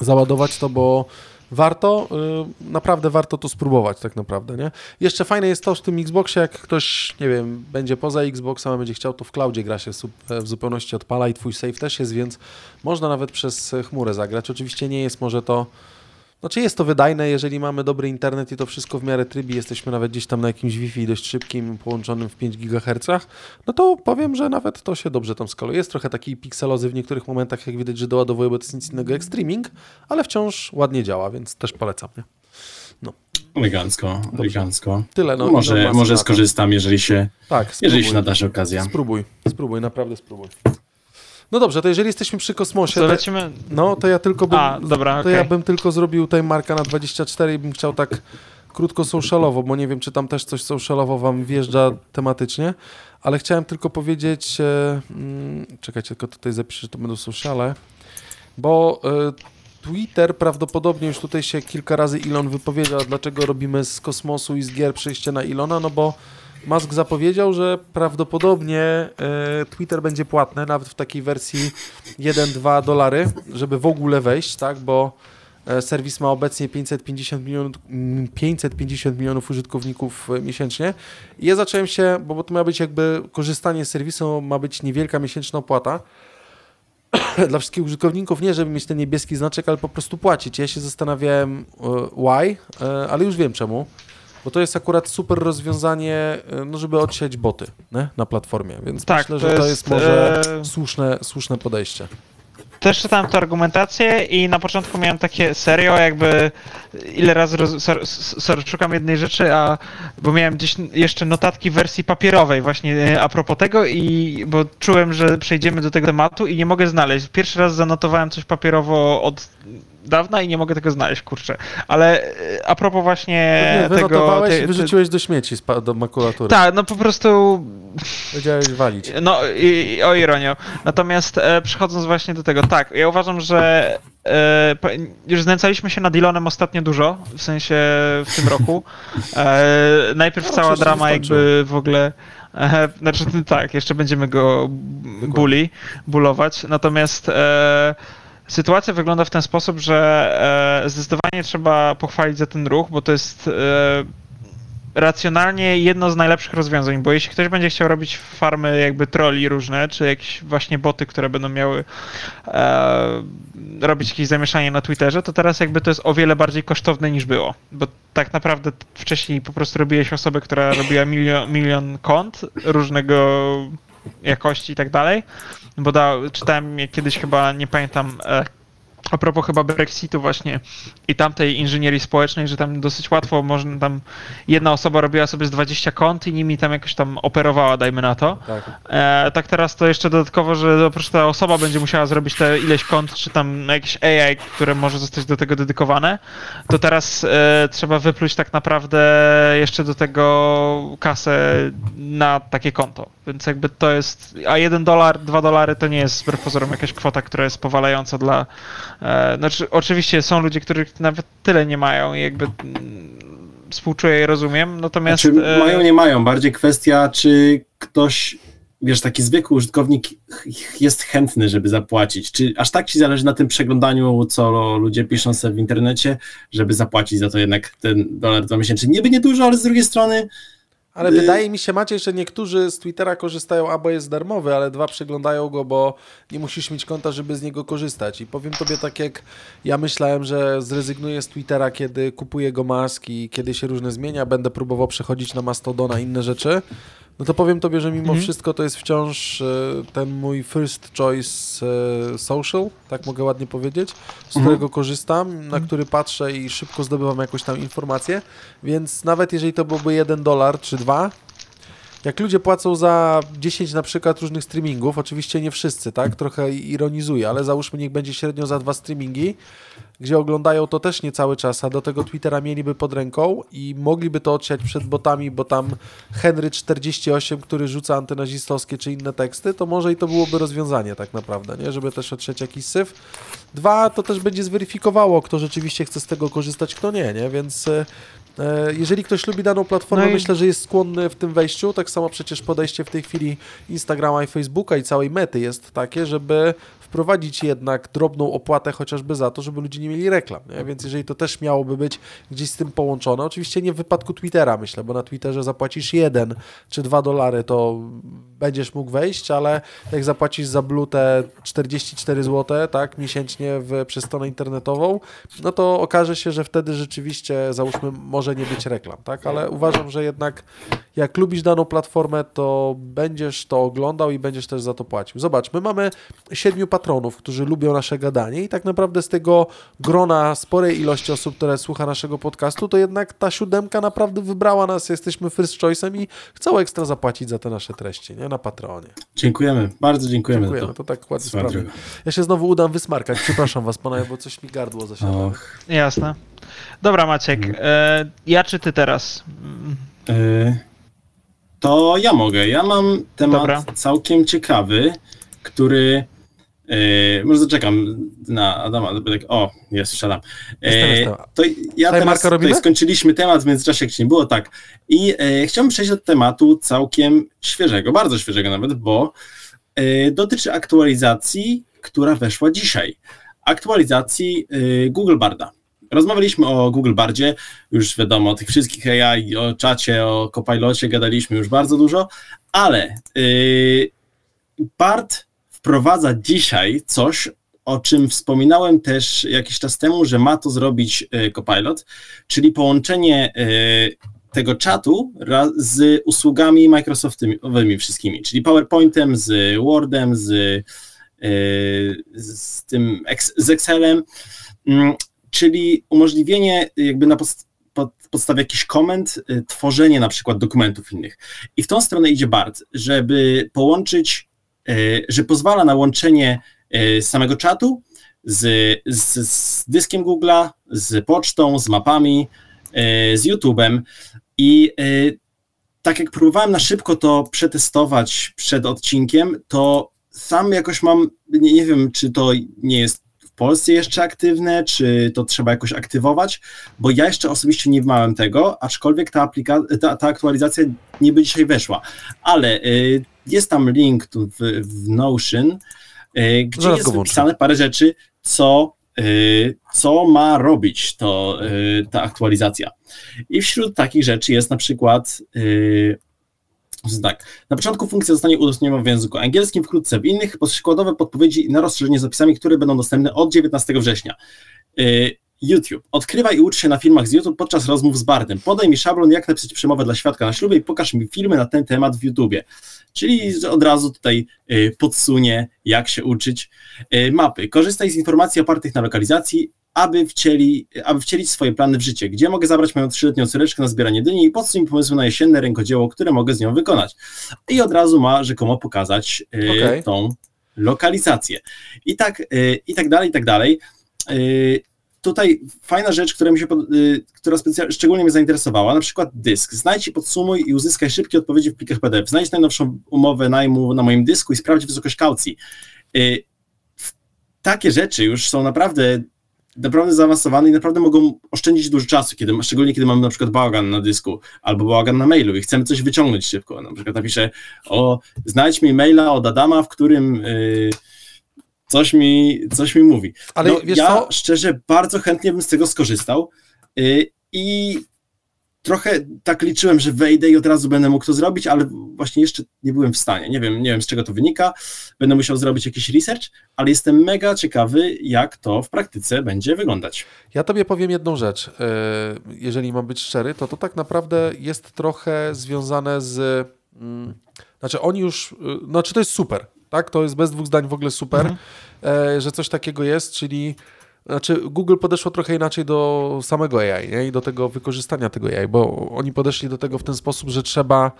załadować to, bo warto, y, naprawdę warto to spróbować tak naprawdę, nie? Jeszcze fajne jest to w tym Xboxie, jak ktoś, nie wiem, będzie poza Xboxem, a będzie chciał, to w cloudzie gra się su- w zupełności odpala i twój save też jest, więc można nawet przez chmurę zagrać. Oczywiście nie jest może to znaczy jest to wydajne, jeżeli mamy dobry internet i to wszystko w miarę trybi, jesteśmy nawet gdzieś tam na jakimś Wi-Fi dość szybkim, połączonym w 5 GHz, no to powiem, że nawet to się dobrze tam skaluje. Jest trochę takiej pikselozy w niektórych momentach, jak widać, że doładowuje, bo to jest nic innego jak streaming, ale wciąż ładnie działa, więc też polecam. Nie? Elegancko, elegancko. Tyle. No, może może skorzystam, jeżeli się, Tak, spróbuj. jeżeli się nadarzy okazja. Spróbuj, spróbuj, naprawdę spróbuj. No dobrze, to jeżeli jesteśmy przy kosmosie, To lecimy... no to ja tylko bym, A, dobra, to okej. ja bym tylko zrobił tutaj marka na 24 i bym chciał tak krótko socialowo, bo nie wiem, czy tam też coś socialowo wam wjeżdża tematycznie, ale chciałem tylko powiedzieć, e, mm, czekajcie, tylko tutaj zapiszę, że to będą sociale, bo e, Twitter prawdopodobnie już tutaj się kilka razy Elon wypowiedział, dlaczego robimy z kosmosu i z gier przejście na Elona, no bo Musk zapowiedział, że prawdopodobnie e, Twitter będzie płatny, nawet w takiej wersji 1-2 dolary, żeby w ogóle wejść, tak, bo e, serwis ma obecnie 550 milionów, mm, 550 milionów użytkowników e, miesięcznie. I ja zacząłem się, bo, to ma być jakby korzystanie z serwisu, ma być niewielka miesięczna opłata. Dla wszystkich użytkowników nie, żeby mieć ten niebieski znaczek, ale po prostu płacić. Ja się zastanawiałem why, ale już wiem czemu. Bo to jest akurat super rozwiązanie, e, no żeby odsiać boty nie? na platformie, więc Tak, myślę, że to jest, jest może e, słuszne, słuszne podejście. Też czytałem tę argumentację i na początku miałem takie serio, jakby ile razy roz... szukam jednej rzeczy, a bo miałem gdzieś jeszcze notatki w wersji papierowej właśnie e, a propos tego i bo czułem, że przejdziemy do tego tematu i nie mogę znaleźć. Pierwszy raz zanotowałem coś papierowo od dawna i nie mogę tego znaleźć, kurczę. Ale e, a propos właśnie Nie, tego... wyrzuciłeś do śmieci do makulatury. Tak, no po prostu Powiedziałeś walić. no, i, i, o ironio. Natomiast e, przechodząc właśnie do tego, tak, ja uważam, że e, już znęcaliśmy się nad Elonem ostatnio dużo, w sensie w tym roku. E, najpierw No, cała drama jakby w ogóle... E, znaczy tak, jeszcze będziemy go buli, bulować. Natomiast e, sytuacja wygląda w ten sposób, że e, zdecydowanie trzeba pochwalić za ten ruch, bo to jest e, racjonalnie jedno z najlepszych rozwiązań, bo jeśli ktoś będzie chciał robić farmy jakby troli różne, czy jakieś właśnie boty, które będą miały e, robić jakieś zamieszanie na Twitterze, to teraz jakby to jest o wiele bardziej kosztowne niż było, bo tak naprawdę wcześniej po prostu robiłeś osobę, która robiła milion, milion kont różnego jakości i tak dalej, bo da, czytałem kiedyś chyba, nie pamiętam, e, a propos chyba Brexitu właśnie i tamtej inżynierii społecznej, że tam dosyć łatwo można tam jedna osoba robiła sobie z 20 kont i nimi tam jakoś tam operowała, dajmy na to. Tak. E, tak teraz to jeszcze dodatkowo, że oprócz ta osoba będzie musiała zrobić te ileś kont, czy tam jakieś AI, które może zostać do tego dedykowane, to teraz e, trzeba wypluć tak naprawdę jeszcze do tego kasę na takie konto. Więc jakby to jest, a 1 dolar, 2 dolary to nie jest wbrew pozorom jakaś kwota, która jest powalająca dla, znaczy oczywiście są ludzie, których nawet tyle nie mają i jakby mm, współczuję i rozumiem, natomiast... Czy e, mają, nie mają. Bardziej kwestia, czy ktoś, wiesz, taki zwykły użytkownik jest chętny, żeby zapłacić. Czy aż tak ci zależy na tym przeglądaniu, co ludzie piszą sobie w internecie, żeby zapłacić za to jednak ten dolar dwa miesięcznie. Niby nie dużo, ale z drugiej strony Ale wydaje mi się, Maciej, że niektórzy z Twittera korzystają, albo jest darmowy, ale dwa przeglądają go, bo nie musisz mieć konta, żeby z niego korzystać. I powiem tobie tak, jak ja myślałem, że zrezygnuję z Twittera, kiedy kupuję go maski, kiedy się różne zmienia, będę próbował przechodzić na Mastodona, inne rzeczy. No to powiem tobie, że mimo Mhm. wszystko to jest wciąż e, ten mój first choice e, social, tak mogę ładnie powiedzieć, z Mhm. którego korzystam, na który patrzę i szybko zdobywam jakąś tam informację, więc nawet jeżeli to byłby jeden dolar czy dwa, jak ludzie płacą za 10 na przykład różnych streamingów, oczywiście nie wszyscy, tak? Trochę ironizuję, ale załóżmy niech będzie średnio za dwa streamingi, gdzie oglądają to też nie cały czas, a do tego Twittera mieliby pod ręką i mogliby to odsiać przed botami, bo tam Henry48, który rzuca antynazistowskie czy inne teksty, to może i to byłoby rozwiązanie tak naprawdę, nie? Żeby też odsiać jakiś syf. Dwa, to też będzie zweryfikowało, kto rzeczywiście chce z tego korzystać, kto nie, nie? Więc e, jeżeli ktoś lubi daną platformę, No i- myślę, że jest skłonny w tym wejściu. Tak samo przecież podejście w tej chwili Instagrama i Facebooka i całej mety jest takie, żeby wprowadzić jednak drobną opłatę chociażby za to, żeby ludzie nie mieli reklam. Nie? Więc jeżeli to też miałoby być gdzieś z tym połączone, oczywiście nie w wypadku Twittera myślę, bo na Twitterze zapłacisz jeden czy dwa dolary, to będziesz mógł wejść, ale jak zapłacisz za blutę 44 zł, tak, miesięcznie w, przez stronę internetową, no to okaże się, że wtedy rzeczywiście, załóżmy, może nie być reklam, tak, ale uważam, że jednak jak lubisz daną platformę, to będziesz to oglądał i będziesz też za to płacił. Zobacz, my mamy siedmiu patronów, którzy lubią nasze gadanie i tak naprawdę z tego grona sporej ilości osób, które słucha naszego podcastu, to jednak ta siódemka naprawdę wybrała nas, jesteśmy first choice'em i chcą ekstra zapłacić za te nasze treści, nie? Na Patronie. Dziękujemy, bardzo dziękujemy. Dziękujemy, to to. tak ładnie drogą. Ja się znowu udam wysmarkać, przepraszam was panowie, bo coś mi gardło zasiadło. Och, Jasne. Dobra, Maciek. E, ja czy ty teraz? Y, to ja mogę. Ja mam temat Dobra. całkiem ciekawy, który. y, może zaczekam na Adama. Tak, o, jest, siadam. Jestem, jestem. to ja Tutaj teraz tutaj skończyliśmy temat w międzyczasie, jak się nie było, tak. I e, chciałbym przejść do tematu całkiem świeżego, bardzo świeżego nawet, bo e, dotyczy aktualizacji, która weszła dzisiaj. Aktualizacji e, Google Barda. Rozmawialiśmy o Google Bardzie, już wiadomo, o tych wszystkich AI, o czacie, o Copilocie gadaliśmy już bardzo dużo, ale yy, wprowadza dzisiaj coś, o czym wspominałem też jakiś czas temu, że ma to zrobić yy, Copilot, czyli połączenie yy, tego czatu z usługami Microsoftowymi wszystkimi, czyli PowerPointem, z Wordem, z, yy, z tym z Excelem, Mm, czyli umożliwienie jakby na pod, podstawie jakichś komend y, tworzenie na przykład dokumentów innych. I w tą stronę idzie BART, żeby połączyć, y, że pozwala na łączenie y, samego czatu z, z, z dyskiem Google'a, z pocztą, z mapami, z YouTube'em i tak jak próbowałem na szybko to przetestować przed odcinkiem, to sam jakoś mam, nie, nie wiem, czy to nie jest Polsce jeszcze aktywne, czy to trzeba jakoś aktywować, bo ja jeszcze osobiście nie małem tego, aczkolwiek ta, aplika- ta, ta aktualizacja niby dzisiaj weszła. Ale y, jest tam link tu w, w Notion, y, gdzie Zaraz jest wypisane parę rzeczy, co, y, co ma robić to, y, ta aktualizacja. I wśród takich rzeczy jest na przykład y, tak. Na początku funkcja zostanie udostępniona w języku angielskim, wkrótce w innych, przykładowe podpowiedzi na rozszerzenie z opisami, które będą dostępne od 19 września. Y, YouTube. Odkrywaj i ucz się na filmach z YouTube podczas rozmów z Bardem. Podaj mi szablon, jak napisać przemowę dla świadka na ślubie i pokaż mi filmy na ten temat w YouTubie. Czyli od razu tutaj y, podsunie, jak się uczyć. Y, mapy. Korzystaj z informacji opartych na lokalizacji, aby, wcieli, aby wcielić swoje plany w życie. Gdzie mogę zabrać moją trzyletnią córeczkę na zbieranie dyni i podsuń mi pomysły na jesienne rękodzieło, które mogę z nią wykonać. I od razu ma rzekomo pokazać y, Okej. tą lokalizację. I tak, y, i tak dalej, i tak dalej. Y, tutaj fajna rzecz, która mi się, pod- która szczególnie mnie zainteresowała, na przykład dysk. Znajdź i podsumuj i uzyskaj szybkie odpowiedzi w plikach PDF. Znajdź najnowszą umowę najmu na moim dysku i sprawdź wysokość kaucji. Takie rzeczy już są naprawdę naprawdę zaawansowane i naprawdę mogą oszczędzić dużo czasu, kiedy, szczególnie kiedy mamy na przykład bałagan na dysku albo bałagan na mailu i chcemy coś wyciągnąć szybko. Na przykład napiszę, o, znajdź mi maila od Adama, w którym y, coś, mi, coś mi mówi. Ale no, ja co? szczerze bardzo chętnie bym z tego skorzystał y, i trochę tak liczyłem, że wejdę i od razu będę mógł to zrobić, ale właśnie jeszcze nie byłem w stanie. Nie wiem, nie wiem z czego to wynika. Będę musiał zrobić jakiś research, ale jestem mega ciekawy, jak to w praktyce będzie wyglądać. Ja tobie powiem jedną rzecz. e, Jeżeli mam być szczery, to to tak naprawdę jest trochę związane z. mm, Znaczy, oni już. y, Znaczy, to jest super. Tak? To jest bez dwóch zdań w ogóle super, e, że coś takiego jest, czyli. Znaczy, Google podeszło trochę inaczej do samego AI nie? i do tego wykorzystania tego AI, bo oni podeszli do tego w ten sposób, że trzeba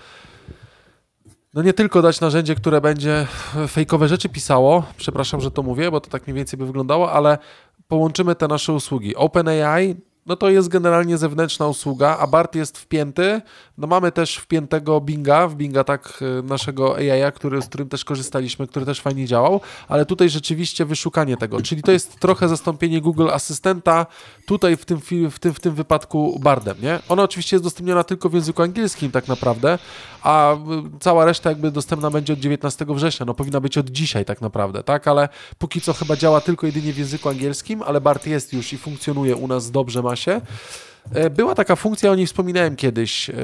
no nie tylko dać narzędzie, które będzie fejkowe rzeczy pisało, przepraszam, że to mówię, bo to tak mniej więcej by wyglądało, ale połączymy te nasze usługi. OpenAI, no to jest generalnie zewnętrzna usługa, a BART jest wpięty. No mamy też wpiętego Binga, w Binga tak y, naszego AI, który, z którym też korzystaliśmy, który też fajnie działał, ale tutaj rzeczywiście wyszukanie tego, czyli to jest trochę zastąpienie Google Asystenta tutaj w tym, w tym, w tym wypadku Bardem, nie? Ona oczywiście jest udostępniona tylko w języku angielskim tak naprawdę, a y, cała reszta jakby dostępna będzie od 19 września, no powinna być od dzisiaj tak naprawdę, tak? Ale póki co chyba działa tylko jedynie w języku angielskim, ale Bart jest już i funkcjonuje u nas dobrze, ma się. E, Była taka funkcja, o niej wspominałem kiedyś, e,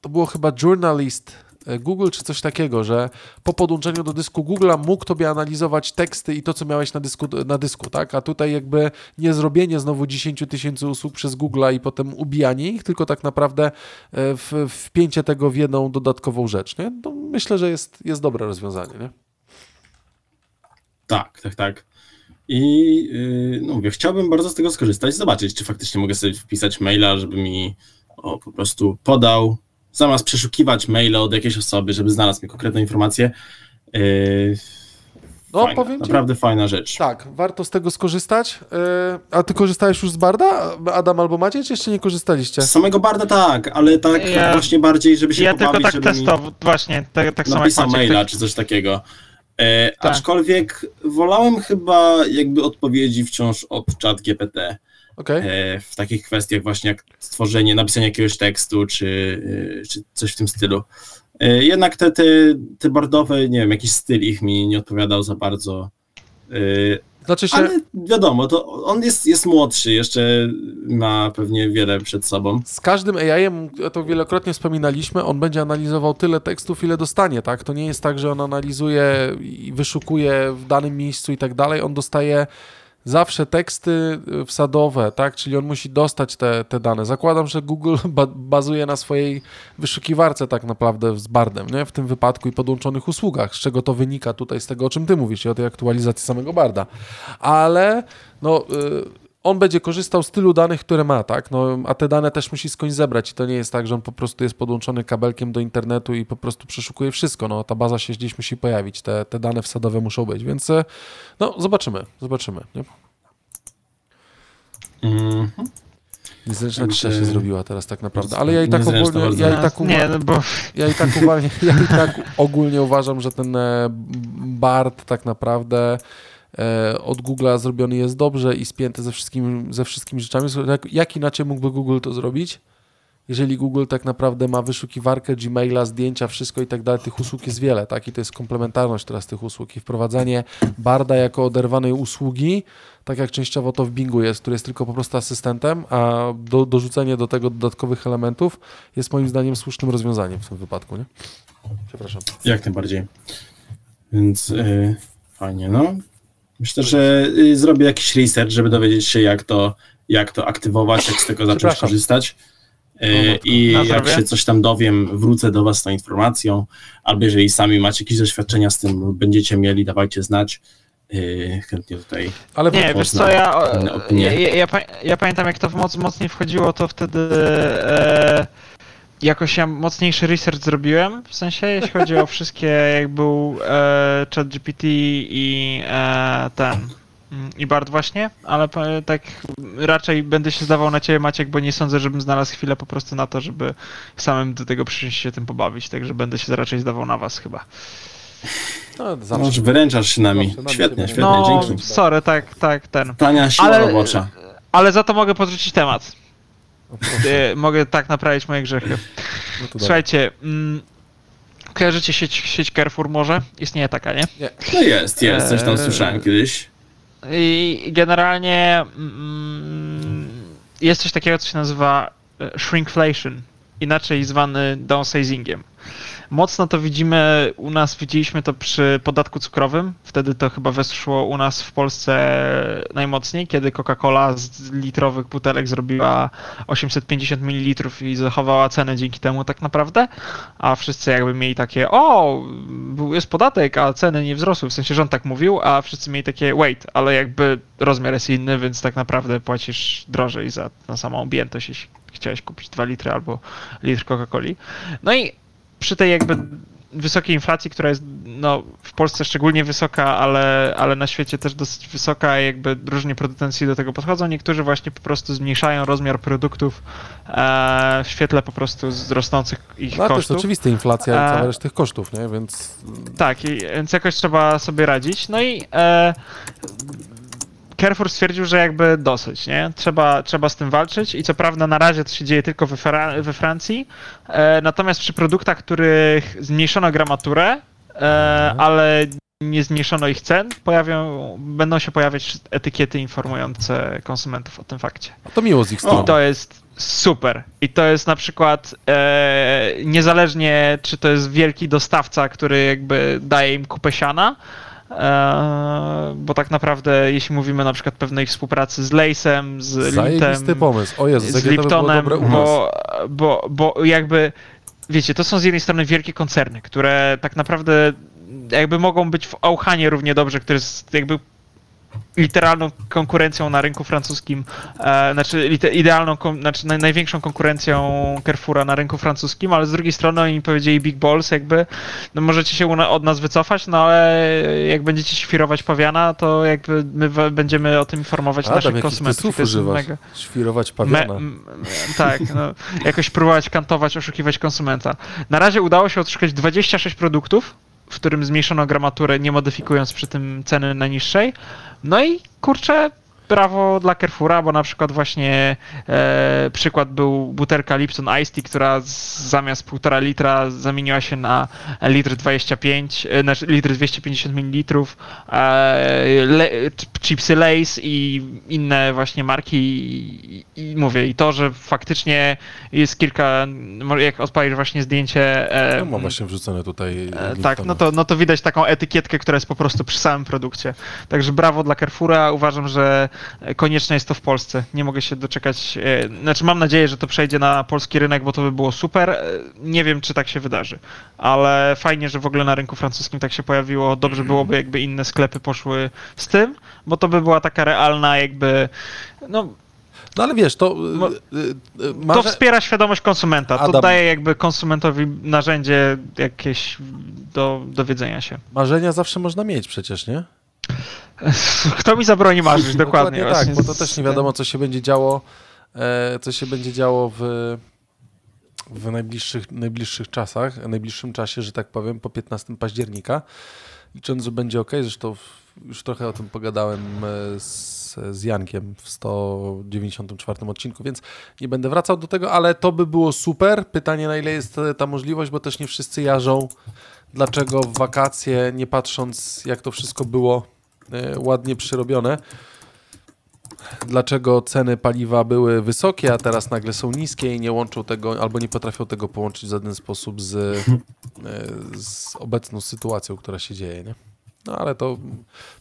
to było chyba Journalist, e, Google czy coś takiego, że po podłączeniu do dysku Google'a mógł tobie analizować teksty i to, co miałeś na dysku, na dysku, tak? A tutaj jakby nie zrobienie znowu 10 tysięcy usług przez Google'a i potem ubijanie ich, tylko tak naprawdę w, wpięcie tego w jedną dodatkową rzecz, nie? Myślę, że jest, jest dobre rozwiązanie, nie? Tak, tak, tak. I yy, no mówię, chciałbym bardzo z tego skorzystać, zobaczyć, czy faktycznie mogę sobie wpisać maila, żeby mi o, po prostu podał, zamiast przeszukiwać maile od jakiejś osoby, żeby znalazł mi konkretne informacje. Yy, No, fajna, powiem ci- naprawdę fajna rzecz. Tak, warto z tego skorzystać. E, A ty korzystałeś już z Barda, Adam albo Maciej, czy jeszcze nie korzystaliście? Z samego Barda tak, ale tak Ja- właśnie bardziej, żeby się Ja tylko pobawić, tak żeby mi testowo, właśnie, tak, tak samo jak napisał Maciek. maila tak- czy coś takiego. E, Tak. Aczkolwiek wolałem chyba jakby odpowiedzi wciąż od chat GPT. Okej. e, w takich kwestiach właśnie jak stworzenie, napisanie jakiegoś tekstu, czy, e, czy coś w tym stylu. E, Jednak te, te, te bordowe, nie wiem, jakiś styl ich mi nie odpowiadał za bardzo. Znaczy się, Ale wiadomo, to on jest, jest młodszy, jeszcze ma pewnie wiele przed sobą. z każdym AI-em, to wielokrotnie wspominaliśmy, on będzie analizował tyle tekstów, ile dostanie, tak? To nie jest tak, że on analizuje i wyszukuje w danym miejscu i tak dalej. On dostaje zawsze teksty y, wsadowe, tak? Czyli on musi dostać te, te dane. Zakładam, że Google ba bazuje na swojej wyszukiwarce tak naprawdę z Bardem, nie? W tym wypadku i podłączonych usługach, z czego to wynika tutaj z tego, o czym ty mówisz i o tej aktualizacji samego Barda. Ale no... Y on będzie korzystał z tylu danych, które ma, tak? No, a te dane też musi skądś zebrać. I to nie jest tak, że on po prostu jest podłączony kabelkiem do internetu i po prostu przeszukuje wszystko. No, ta baza się gdzieś musi pojawić, te, te dane wsadowe muszą być, więc e, no, zobaczymy, zobaczymy. Nie? Mhm. Niezręczna cisza się zrobiła teraz tak naprawdę, ale ja i tak ogólnie, ja i tak, Nie, uwa- no bo ja i tak, uwalnie, ja i tak ogólnie uważam, że ten e, BART tak naprawdę e, od Google'a zrobiony jest dobrze i spięty ze wszystkimi, ze wszystkimi rzeczami. Jak, inaczej mógłby Google to zrobić? Jeżeli Google tak naprawdę ma wyszukiwarkę, Gmaila, zdjęcia, wszystko i tak dalej, tych usług jest wiele, tak? I to jest komplementarność teraz tych usług i wprowadzanie Barda jako oderwanej usługi, tak jak częściowo to w Bingu jest, który jest tylko po prostu asystentem, a do, dorzucenie do tego dodatkowych elementów jest moim zdaniem słusznym rozwiązaniem w tym wypadku, nie? Przepraszam. Jak najbardziej. Więc y, fajnie, no. Myślę, że y, zrobię jakiś research, żeby dowiedzieć się, jak to, jak to aktywować, jak z tego zacząć korzystać. Y, matko. I Na jak zdrowie. się coś tam dowiem, wrócę do Was z tą informacją. Albo jeżeli sami macie jakieś doświadczenia z tym, będziecie mieli, dawajcie znać. Y, chętnie tutaj. Ale Nie, wiesz co, ja, ja, ja, ja pamiętam jak to moc, mocniej wchodziło, to wtedy e, jakoś ja mocniejszy research zrobiłem, w sensie jeśli chodzi o wszystkie, jak był e, ChatGPT i e, ten, mm, i Bard właśnie, ale tak raczej będę się zdawał na ciebie Maciek, bo nie sądzę, żebym znalazł chwilę po prostu na to, żeby samym do tego przyjść się tym pobawić, także będę się raczej zdawał na was chyba. no, Może zawsze. wyręczasz się nami. Zawsze Świetnie, świetnie, No, dzięki. sorry, tak, tak, ten. Tania siła Ale- robocza. Ale za to mogę podrzucić temat. E, mogę tak naprawić moje grzechy. No to. Słuchajcie, mm, kojarzycie sieć, sieć Carrefour może? Istnieje taka, nie? No jest, jest, coś tam Eee, słyszałem kiedyś. I generalnie mm, jest coś takiego, co się nazywa e, shrinkflation, inaczej zwany downsizingiem. Mocno to widzimy u nas, widzieliśmy to przy podatku cukrowym. Wtedy to chyba weszło u nas w Polsce najmocniej, kiedy Coca-Cola z litrowych butelek zrobiła 850 ml i zachowała cenę dzięki temu tak naprawdę. A wszyscy jakby mieli takie, o, jest podatek, a ceny nie wzrosły. W sensie rząd tak mówił, a wszyscy mieli takie, wait, ale jakby rozmiar jest inny, więc tak naprawdę płacisz drożej za na samą objętość, jeśli chciałeś kupić 2 litry albo litr Coca-Coli. No i przy tej jakby wysokiej inflacji, która jest no, w Polsce szczególnie wysoka, ale, ale na świecie też dosyć wysoka, jakby różni producenci do tego podchodzą. Niektórzy właśnie po prostu zmniejszają rozmiar produktów e, w świetle po prostu rosnących ich No, to jest kosztów. oczywista inflacja i A- cała reszta tych kosztów, nie? Więc Tak, i, więc jakoś trzeba sobie radzić. No i e, Carrefour stwierdził, że jakby dosyć, nie? Trzeba, trzeba z tym walczyć i co prawda na razie to się dzieje tylko we, Fra- we Francji, e, natomiast przy produktach, których zmniejszono gramaturę, e, ale nie zmniejszono ich cen, pojawią, będą się pojawiać etykiety informujące konsumentów o tym fakcie. A to miło z ich strony. I to jest super. I to jest na przykład e, niezależnie, czy to jest wielki dostawca, który jakby daje im kupę siana, bo tak naprawdę, jeśli mówimy na przykład pewnej współpracy z Lejsem, z Zajebisty Lintem, pomysł. O Jezu, z by Liptonem, nas. bo, bo, bo jakby wiecie, to są z jednej strony wielkie koncerny, które tak naprawdę jakby mogą być w Auchanie równie dobrze, który jest jakby literalną konkurencją na rynku francuskim, e, znaczy idealną, znaczy naj, największą konkurencją Carrefoura na rynku francuskim, ale z drugiej strony oni powiedzieli Big Balls, jakby no możecie się od nas wycofać, no ale jak będziecie świrować pawiana, to jakby my będziemy o tym informować Adam, naszych konsumentów. mega- Świrować Me, pawiana. m, tak, no, jakoś próbować kantować, oszukiwać konsumenta. Na razie udało się odszukać 26 produktów, w którym zmniejszono gramaturę, nie modyfikując przy tym ceny najniższej. No i kurczę, brawo dla Carrefoura, bo na przykład właśnie e, przykład był butelka Lipton Ice Tea, która z, zamiast 1,5 litra zamieniła się na litr 25, e, znaczy litr 250 ml, e, le, chipsy Lays i inne właśnie marki i, i mówię, i to, że faktycznie jest kilka, jak odpalisz właśnie zdjęcie e, No, mam właśnie wrzucone tutaj. E, Tak, no to, no to widać taką etykietkę, która jest po prostu przy samym produkcie. Także brawo dla Carrefoura. Uważam, że konieczne jest to w Polsce. Nie mogę się doczekać. e, Znaczy, mam nadzieję, że to przejdzie na polski rynek, bo to by było super. E, Nie wiem, czy tak się wydarzy, ale fajnie, że w ogóle na rynku francuskim tak się pojawiło. Dobrze byłoby, jakby inne sklepy poszły z tym, bo to by była taka realna, jakby. No, No ale wiesz, to... Mo- y, y, y, to Marze... wspiera świadomość konsumenta. To Adam. daje jakby konsumentowi narzędzie jakieś do dowiedzenia się. Marzenia zawsze można mieć przecież, nie? Kto mi zabroni marzyć, dokładnie. tak, właśnie bo to też nie wiadomo, co się będzie działo, e, co się będzie działo w, w najbliższych, najbliższych czasach, w najbliższym czasie, że tak powiem, po 15 października. Licząc, że będzie ok, zresztą już trochę o tym pogadałem e, z, z Jankiem w 194 odcinku, więc nie będę wracał do tego, ale to by było super. Pytanie, na ile jest e, ta możliwość, bo też nie wszyscy jarzą, dlaczego w wakacje, nie patrząc jak to wszystko było ładnie przyrobione, dlaczego ceny paliwa były wysokie, a teraz nagle są niskie i nie łączą tego, albo nie potrafią tego połączyć w żaden sposób z, e, z obecną sytuacją, która się dzieje, nie? No ale to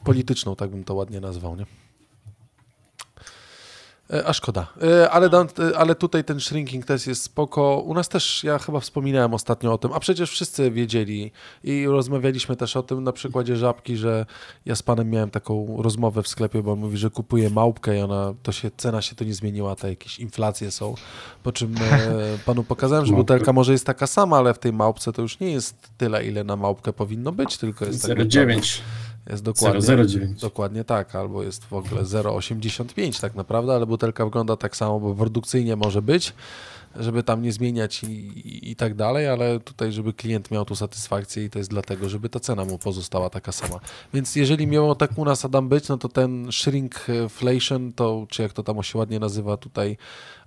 polityczną, tak bym to ładnie nazwał, nie? E, A szkoda. E, Ale, e, ale tutaj ten shrinking test jest spoko. U nas też, ja chyba wspominałem ostatnio o tym, a przecież wszyscy wiedzieli i rozmawialiśmy też o tym na przykładzie żabki, że ja z panem miałem taką rozmowę w sklepie, bo on mówi, że kupuje małpkę i ona, to się, cena się to nie zmieniła, te jakieś inflacje są. Po czym panu pokazałem, że butelka może jest taka sama, ale w tej małpce to już nie jest tyle, ile na małpkę powinno być, tylko jest tak naprawdę- 0,9. Jest dokładnie, 0,09. dokładnie tak, albo jest w ogóle 0,85 tak naprawdę, ale butelka wygląda tak samo, bo produkcyjnie może być, żeby tam nie zmieniać i, i, i tak dalej, ale tutaj, żeby klient miał tu satysfakcję i to jest dlatego, żeby ta cena mu pozostała taka sama. Więc jeżeli miało tak u nas Adam być, no to ten shrinkflation, to czy jak to tam się ładnie nazywa tutaj,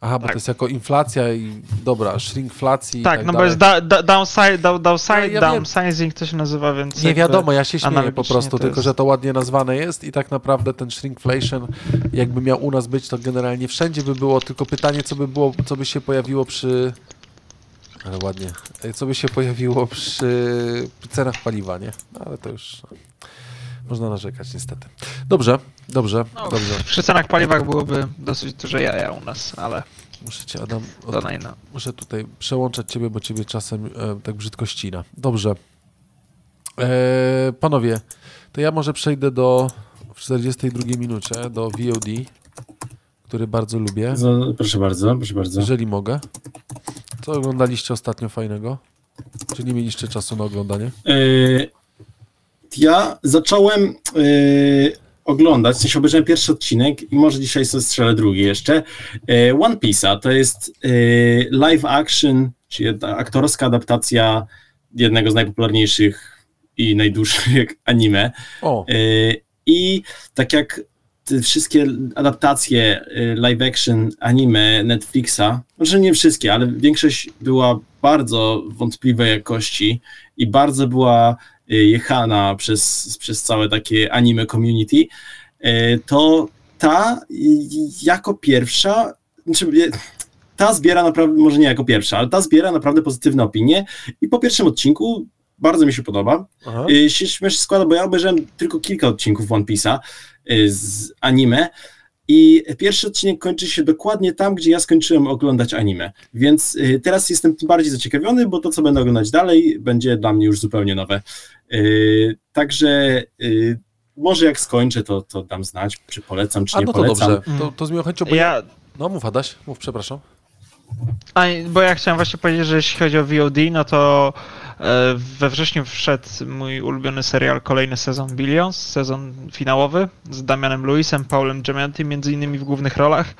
aha, bo Tak. to jest jako inflacja i dobra, shrinkflacji i Tak, tak no bo dalej. jest da, da, downside, da, downside, No, ja downsizing to się nazywa, więc Nie wiadomo, ja się śmieję po prostu, tylko że to ładnie nazwane jest i tak naprawdę ten shrinkflation, jakby miał u nas być, to generalnie wszędzie by było, tylko pytanie, co by było, co by się pojawiło przy... Ale ładnie. e, Co by się pojawiło przy, przy cenach paliwa, nie? No, ale to już można narzekać niestety. Dobrze, dobrze, No, dobrze. Przy cenach paliwach byłoby dosyć duże jaja u nas, ale Muszę cię, Adam, od, muszę tutaj przełączać ciebie, bo ciebie czasem e, tak brzydko ścina. Dobrze. E, panowie, to ja może przejdę do w 42 minucie do VOD, który bardzo lubię, Za, proszę bardzo, proszę bardzo. jeżeli mogę. Co oglądaliście ostatnio fajnego? Czy nie mieliście czasu na oglądanie? Yy, ja zacząłem yy, oglądać, w sensie obejrzałem pierwszy odcinek i może dzisiaj sobie strzelę drugi jeszcze. Yy, One Piece'a to jest live action, czyli aktorska adaptacja jednego z najpopularniejszych i najdłuższych anime. O, Yy, I tak jak te wszystkie adaptacje yy, live action anime Netflixa, może nie wszystkie, ale większość była bardzo wątpliwej jakości i bardzo była jechana przez, przez całe takie anime community, to ta jako pierwsza, znaczy ta zbiera naprawdę, może nie jako pierwsza, ale ta zbiera naprawdę pozytywne opinie i po pierwszym odcinku bardzo mi się podoba. Aha. Się śmiesznie składa, bo ja obejrzałem tylko kilka odcinków One Piece'a z anime i pierwszy odcinek kończy się dokładnie tam, gdzie ja skończyłem oglądać anime. Więc y, teraz jestem tym bardziej zaciekawiony, bo to, co będę oglądać dalej, będzie dla mnie już zupełnie nowe. Y, także y, może jak skończę, to, to dam znać, czy polecam, czy A, nie no to polecam. Dobrze. To, to z miłą chęcią. Ja... No mów Adaś, mów, przepraszam. A, bo ja chciałem właśnie powiedzieć, że jeśli chodzi o VOD, no to we wrześniu wszedł mój ulubiony serial, kolejny sezon Billions, sezon finałowy z Damianem Lewisem, Paulem Giamatti między innymi w głównych rolach.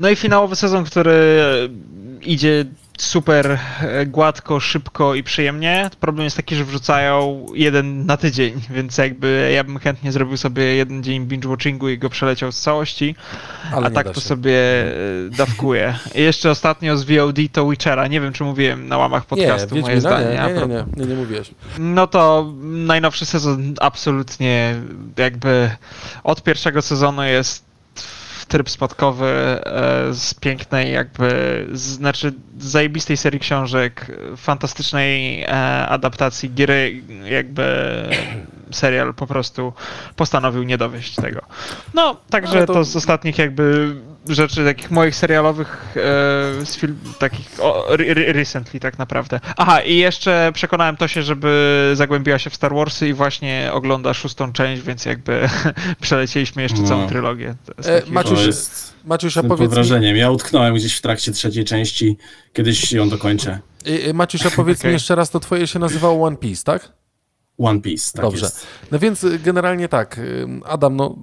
No i finałowy sezon, który idzie super e, gładko, szybko i przyjemnie. Problem jest taki, że wrzucają jeden na tydzień, więc jakby ja bym chętnie zrobił sobie jeden dzień binge-watchingu i go przeleciał z całości, Ale a tak to sobie e, dawkuję. I jeszcze ostatnio z VOD to Witchera. Nie wiem, czy mówiłem na łamach podcastu nie, moje zdanie. Nie, nie, nie, nie, nie, mówiłez. No to najnowszy sezon absolutnie jakby od pierwszego sezonu jest tryb spadkowy e, z pięknej jakby, znaczy zajebistej serii książek, fantastycznej e, adaptacji gry, jakby serial po prostu postanowił nie dowieść tego. No, także to... to... z ostatnich jakby rzeczy takich moich serialowych e, z film, takich o, re, recently tak naprawdę. Aha, i jeszcze przekonałem to się, żeby zagłębiła się w Star Warsy i właśnie ogląda szóstą część, więc jakby przelecieliśmy jeszcze no. całą trylogię. E, Maciuś, jest... Maciuś, a powiedz wrażeniem. Ja utknąłem gdzieś w trakcie trzeciej części, kiedyś ją dokończę. Maciuś, a powiedz okay. mi jeszcze raz, to twoje się nazywało One Piece, tak? One Piece. Tak Dobrze. Jest. No więc y, generalnie tak, y, Adam, no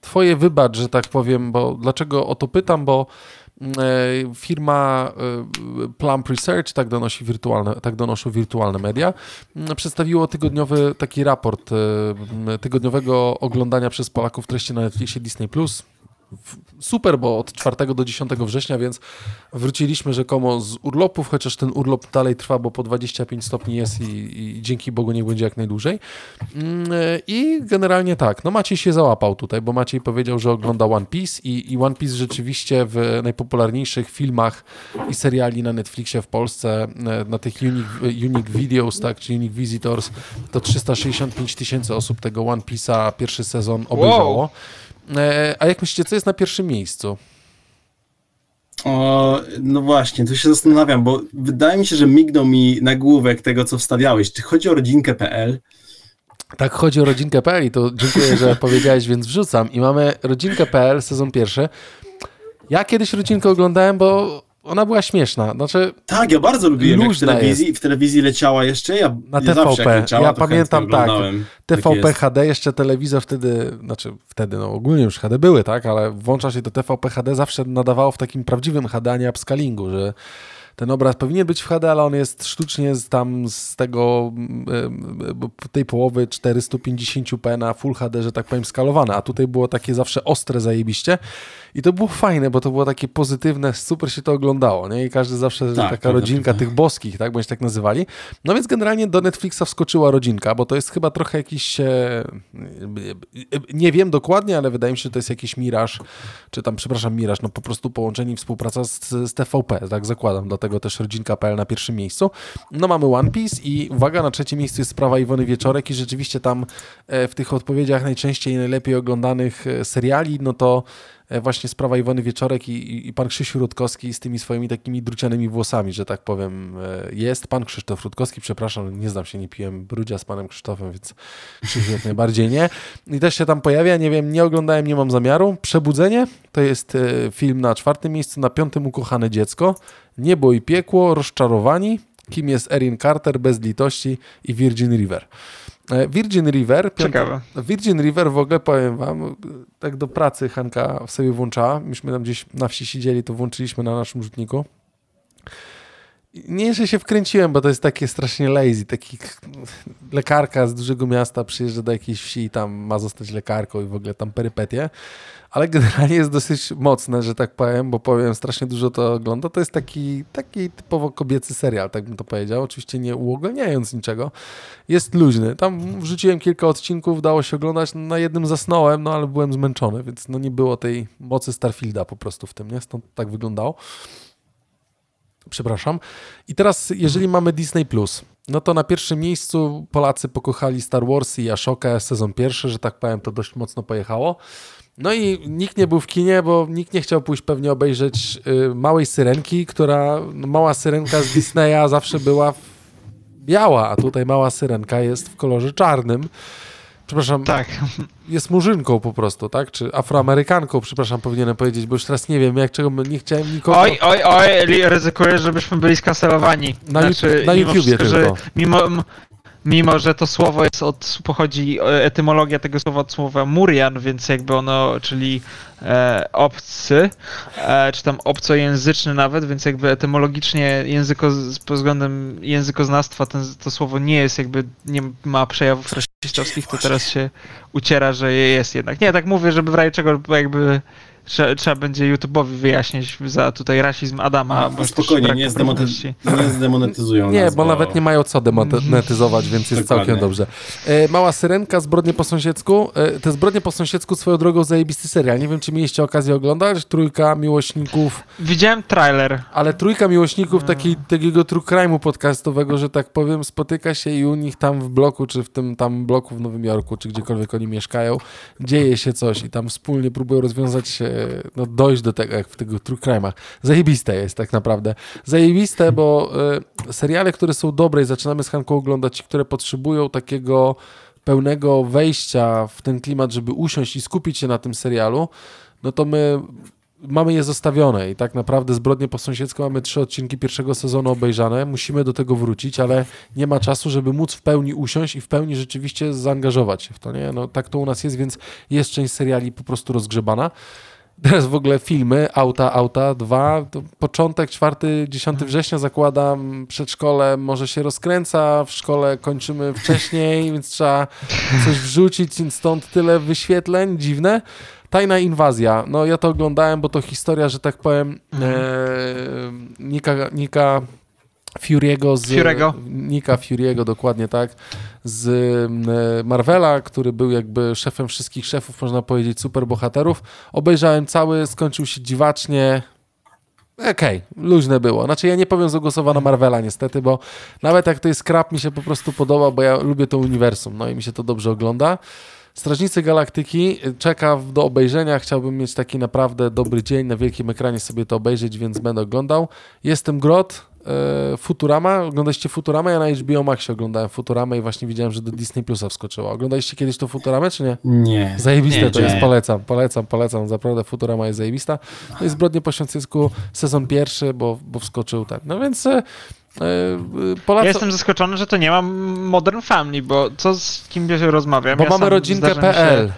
twoje wybacz, że tak powiem, bo dlaczego o to pytam, bo e, firma y, Plump Research, tak, donosi wirtualne, tak donoszą wirtualne media, mm, przedstawiło tygodniowy taki raport tygodniowego oglądania przez Polaków treści na Netflixie Disney+, super, bo od 4 do 10 września, więc wróciliśmy rzekomo z urlopów, chociaż ten urlop dalej trwa, bo po 25 stopni jest i, i dzięki Bogu niech będzie jak najdłużej. Mm, I generalnie tak, no Maciej się załapał tutaj, bo Maciej powiedział, że ogląda One Piece i, i One Piece rzeczywiście w najpopularniejszych filmach i seriali na Netflixie w Polsce, e, na tych unique, unique videos, tak, czy unique visitors, to 365 tysięcy osób tego One Piece'a pierwszy sezon obejrzało. Wow. E, a jak myślicie, co jest na pierwszym miejscu? O, no właśnie, tu się zastanawiam, bo wydaje mi się, że mignął mi nagłówek tego, co wstawiałeś. Czy chodzi o rodzinkę.pl? Tak, chodzi o rodzinkę.pl i to dziękuję, że powiedziałeś, więc wrzucam. I mamy rodzinkę.pl, sezon pierwszy. Ja kiedyś rodzinkę oglądałem, bo ona była śmieszna. Znaczy, tak, ja bardzo lubiłem, jak w telewizji, w telewizji leciała jeszcze, ja na TVP, leciała, ja pamiętam tak, TVP tak HD, jeszcze telewizor wtedy, znaczy wtedy, no ogólnie już HD były, tak, ale włącza się to TVP HD, zawsze nadawało w takim prawdziwym HD, a nie upscalingu, że ten obraz powinien być w HD, ale on jest sztucznie z tam z tego tej połowy 450p na Full HD, że tak powiem, skalowany, a tutaj było takie zawsze ostre zajebiście i to było fajne, bo to było takie pozytywne, super się to oglądało, nie? I każdy zawsze, tak, taka rodzinka tych boskich, tak, bądź tak nazywali. No więc generalnie do Netflixa wskoczyła rodzinka, bo to jest chyba trochę jakiś, e, nie wiem dokładnie, ale wydaje mi się, że to jest jakiś miraż, czy tam, przepraszam, miraż, no po prostu połączenie i współpraca z, z TVP, tak zakładam, dlatego też rodzinka.pl na pierwszym miejscu. No mamy One Piece i uwaga, na trzecim miejscu jest sprawa Iwony Wieczorek i rzeczywiście tam e, w tych odpowiedziach najczęściej najlepiej oglądanych e, seriali, no to właśnie sprawa Iwony Wieczorek i, i, i, pan Krzysiu Rutkowski z tymi swoimi takimi drucianymi włosami, że tak powiem, e, jest. Pan Krzysztof Rutkowski, przepraszam, nie znam się, nie piłem brudzia z panem Krzysztofem, więc Krzysiu jak najbardziej nie. I też się tam pojawia, nie wiem, nie oglądałem, nie mam zamiaru. Przebudzenie to jest e, film na czwartym miejscu, na piątym Ukochane Dziecko, Niebo i Piekło, Rozczarowani, kim jest Erin Carter, Bez Litości i Virgin River. E, Virgin River. Ciekawe. Virgin River w ogóle powiem wam, tak do pracy Hanka sobie włączała. Myśmy tam gdzieś na wsi siedzieli, to włączyliśmy na naszym rzutniku. Nie, że się wkręciłem, bo to jest takie strasznie lazy, taki lekarka z dużego miasta przyjeżdża do jakiejś wsi i tam ma zostać lekarką i w ogóle tam perypetie, ale generalnie jest dosyć mocne, że tak powiem, bo powiem, strasznie dużo to ogląda. To jest taki, taki typowo kobiecy serial, tak bym to powiedział, oczywiście nie uogólniając niczego. Jest luźny. Tam wrzuciłem kilka odcinków, dało się oglądać, na jednym zasnąłem, no ale byłem zmęczony, więc no nie było tej mocy Starfielda po prostu w tym, nie? Stąd tak wyglądało. Przepraszam. I teraz, jeżeli mamy Disney Plus, no to na pierwszym miejscu Polacy pokochali Star Wars i Ashokę, sezon pierwszy, że tak powiem, to dość mocno pojechało. No i nikt nie był w kinie, bo nikt nie chciał pójść pewnie obejrzeć y, Małej Syrenki, która, no, Mała Syrenka z Disneya zawsze była biała, a tutaj Mała Syrenka jest w kolorze czarnym. Przepraszam, Tak. jest murzynką po prostu, tak? Czy afroamerykanką, przepraszam, powinienem powiedzieć, bo już teraz nie wiem, jak czego nie chciałem nikogo... Oj, oj, oj, ryzykuję, żebyśmy byli skancelowani. Na YouTube- na YouTubie wszystko, tylko. Że mimo, mimo, że to słowo jest od, pochodzi, e, etymologia tego słowa od słowa Murian, więc jakby ono, czyli e, obcy, e, czy tam obcojęzyczny nawet, więc jakby etymologicznie języko, pod względem językoznawstwa ten, to słowo nie jest jakby, nie ma przejawów rasistowskich, to teraz się uciera, że je jest jednak. Nie, tak mówię, żeby w razie czego jakby trzeba, trzeba będzie YouTube'owi wyjaśnić za tutaj rasizm Adama. A, też spokojnie, nie, zdemonetyzują, nie zdemonetyzują Nie, nas, bo nawet nie mają co demonetyzować, więc jest Dokładnie. całkiem dobrze. E, Mała Syrenka, Zbrodnie po sąsiedzku. E, te Zbrodnie po sąsiedzku swoją drogą zajebisty serial. Nie wiem, czy mieliście okazję oglądać. Trójka miłośników, Widziałem trailer. ale trójka miłośników takiej, takiego true crime'u podcastowego, że tak powiem, spotyka się i u nich tam w bloku, czy w tym tam bloku w Nowym Jorku, czy gdziekolwiek oni mieszkają, dzieje się coś i tam wspólnie próbują rozwiązać, e, no dojść do tego, jak w tych true crime'ach. Zajebiste jest tak naprawdę. Zajebiste, bo e, seriale, które są dobre i zaczynamy z Hanką oglądać, które potrzebują takiego pełnego wejścia w ten klimat, żeby usiąść i skupić się na tym serialu, no to my mamy je zostawione i tak naprawdę zbrodnie po sąsiedzku mamy trzy odcinki pierwszego sezonu obejrzane, musimy do tego wrócić, ale nie ma czasu, żeby móc w pełni usiąść i w pełni rzeczywiście zaangażować się w to, nie? No tak to u nas jest, więc jest część seriali po prostu rozgrzebana. Teraz w ogóle filmy, Auta, Auta 2, to początek 4-10 września zakładam, przedszkole może się rozkręca, w szkole kończymy wcześniej, więc trzeba coś wrzucić, stąd tyle wyświetleń, dziwne. Tajna inwazja, no ja to oglądałem, bo to historia, że tak powiem, Mhm. e, Nika, Nika Fury'ego z... Fury'ego. Nika Fury'ego, dokładnie tak, z e, Marvela, który był jakby szefem wszystkich szefów, można powiedzieć, superbohaterów. Obejrzałem cały, skończył się dziwacznie. Okej, luźne było. Znaczy ja nie powiem, że głosowano Marvela niestety, bo nawet jak to jest krap, mi się po prostu podoba, bo ja lubię to uniwersum, no i mi się to dobrze ogląda. Strażnicy Galaktyki czeka w- do obejrzenia. Chciałbym mieć taki naprawdę dobry dzień, na wielkim ekranie sobie to obejrzeć, więc będę oglądał. Jestem Grot, Futurama. Oglądaliście Futurama? Ja na HBO Maxie oglądałem Futuramę i właśnie widziałem, że do Disney Plusa wskoczyła. Oglądaliście kiedyś to Futuramę, czy nie? Nie. Zajebiste Nie, to jest, nie. polecam, polecam, polecam. Naprawdę Futurama jest zajebista. No i Zbrodnie po Sąsiedzku sezon pierwszy, bo, bo wskoczył ten. No więc e, e, Polacy... Ja jestem zaskoczony, że to nie ma Modern Family, bo co z kim się rozmawiam? Bo ja mamy rodzinkę.pl. się-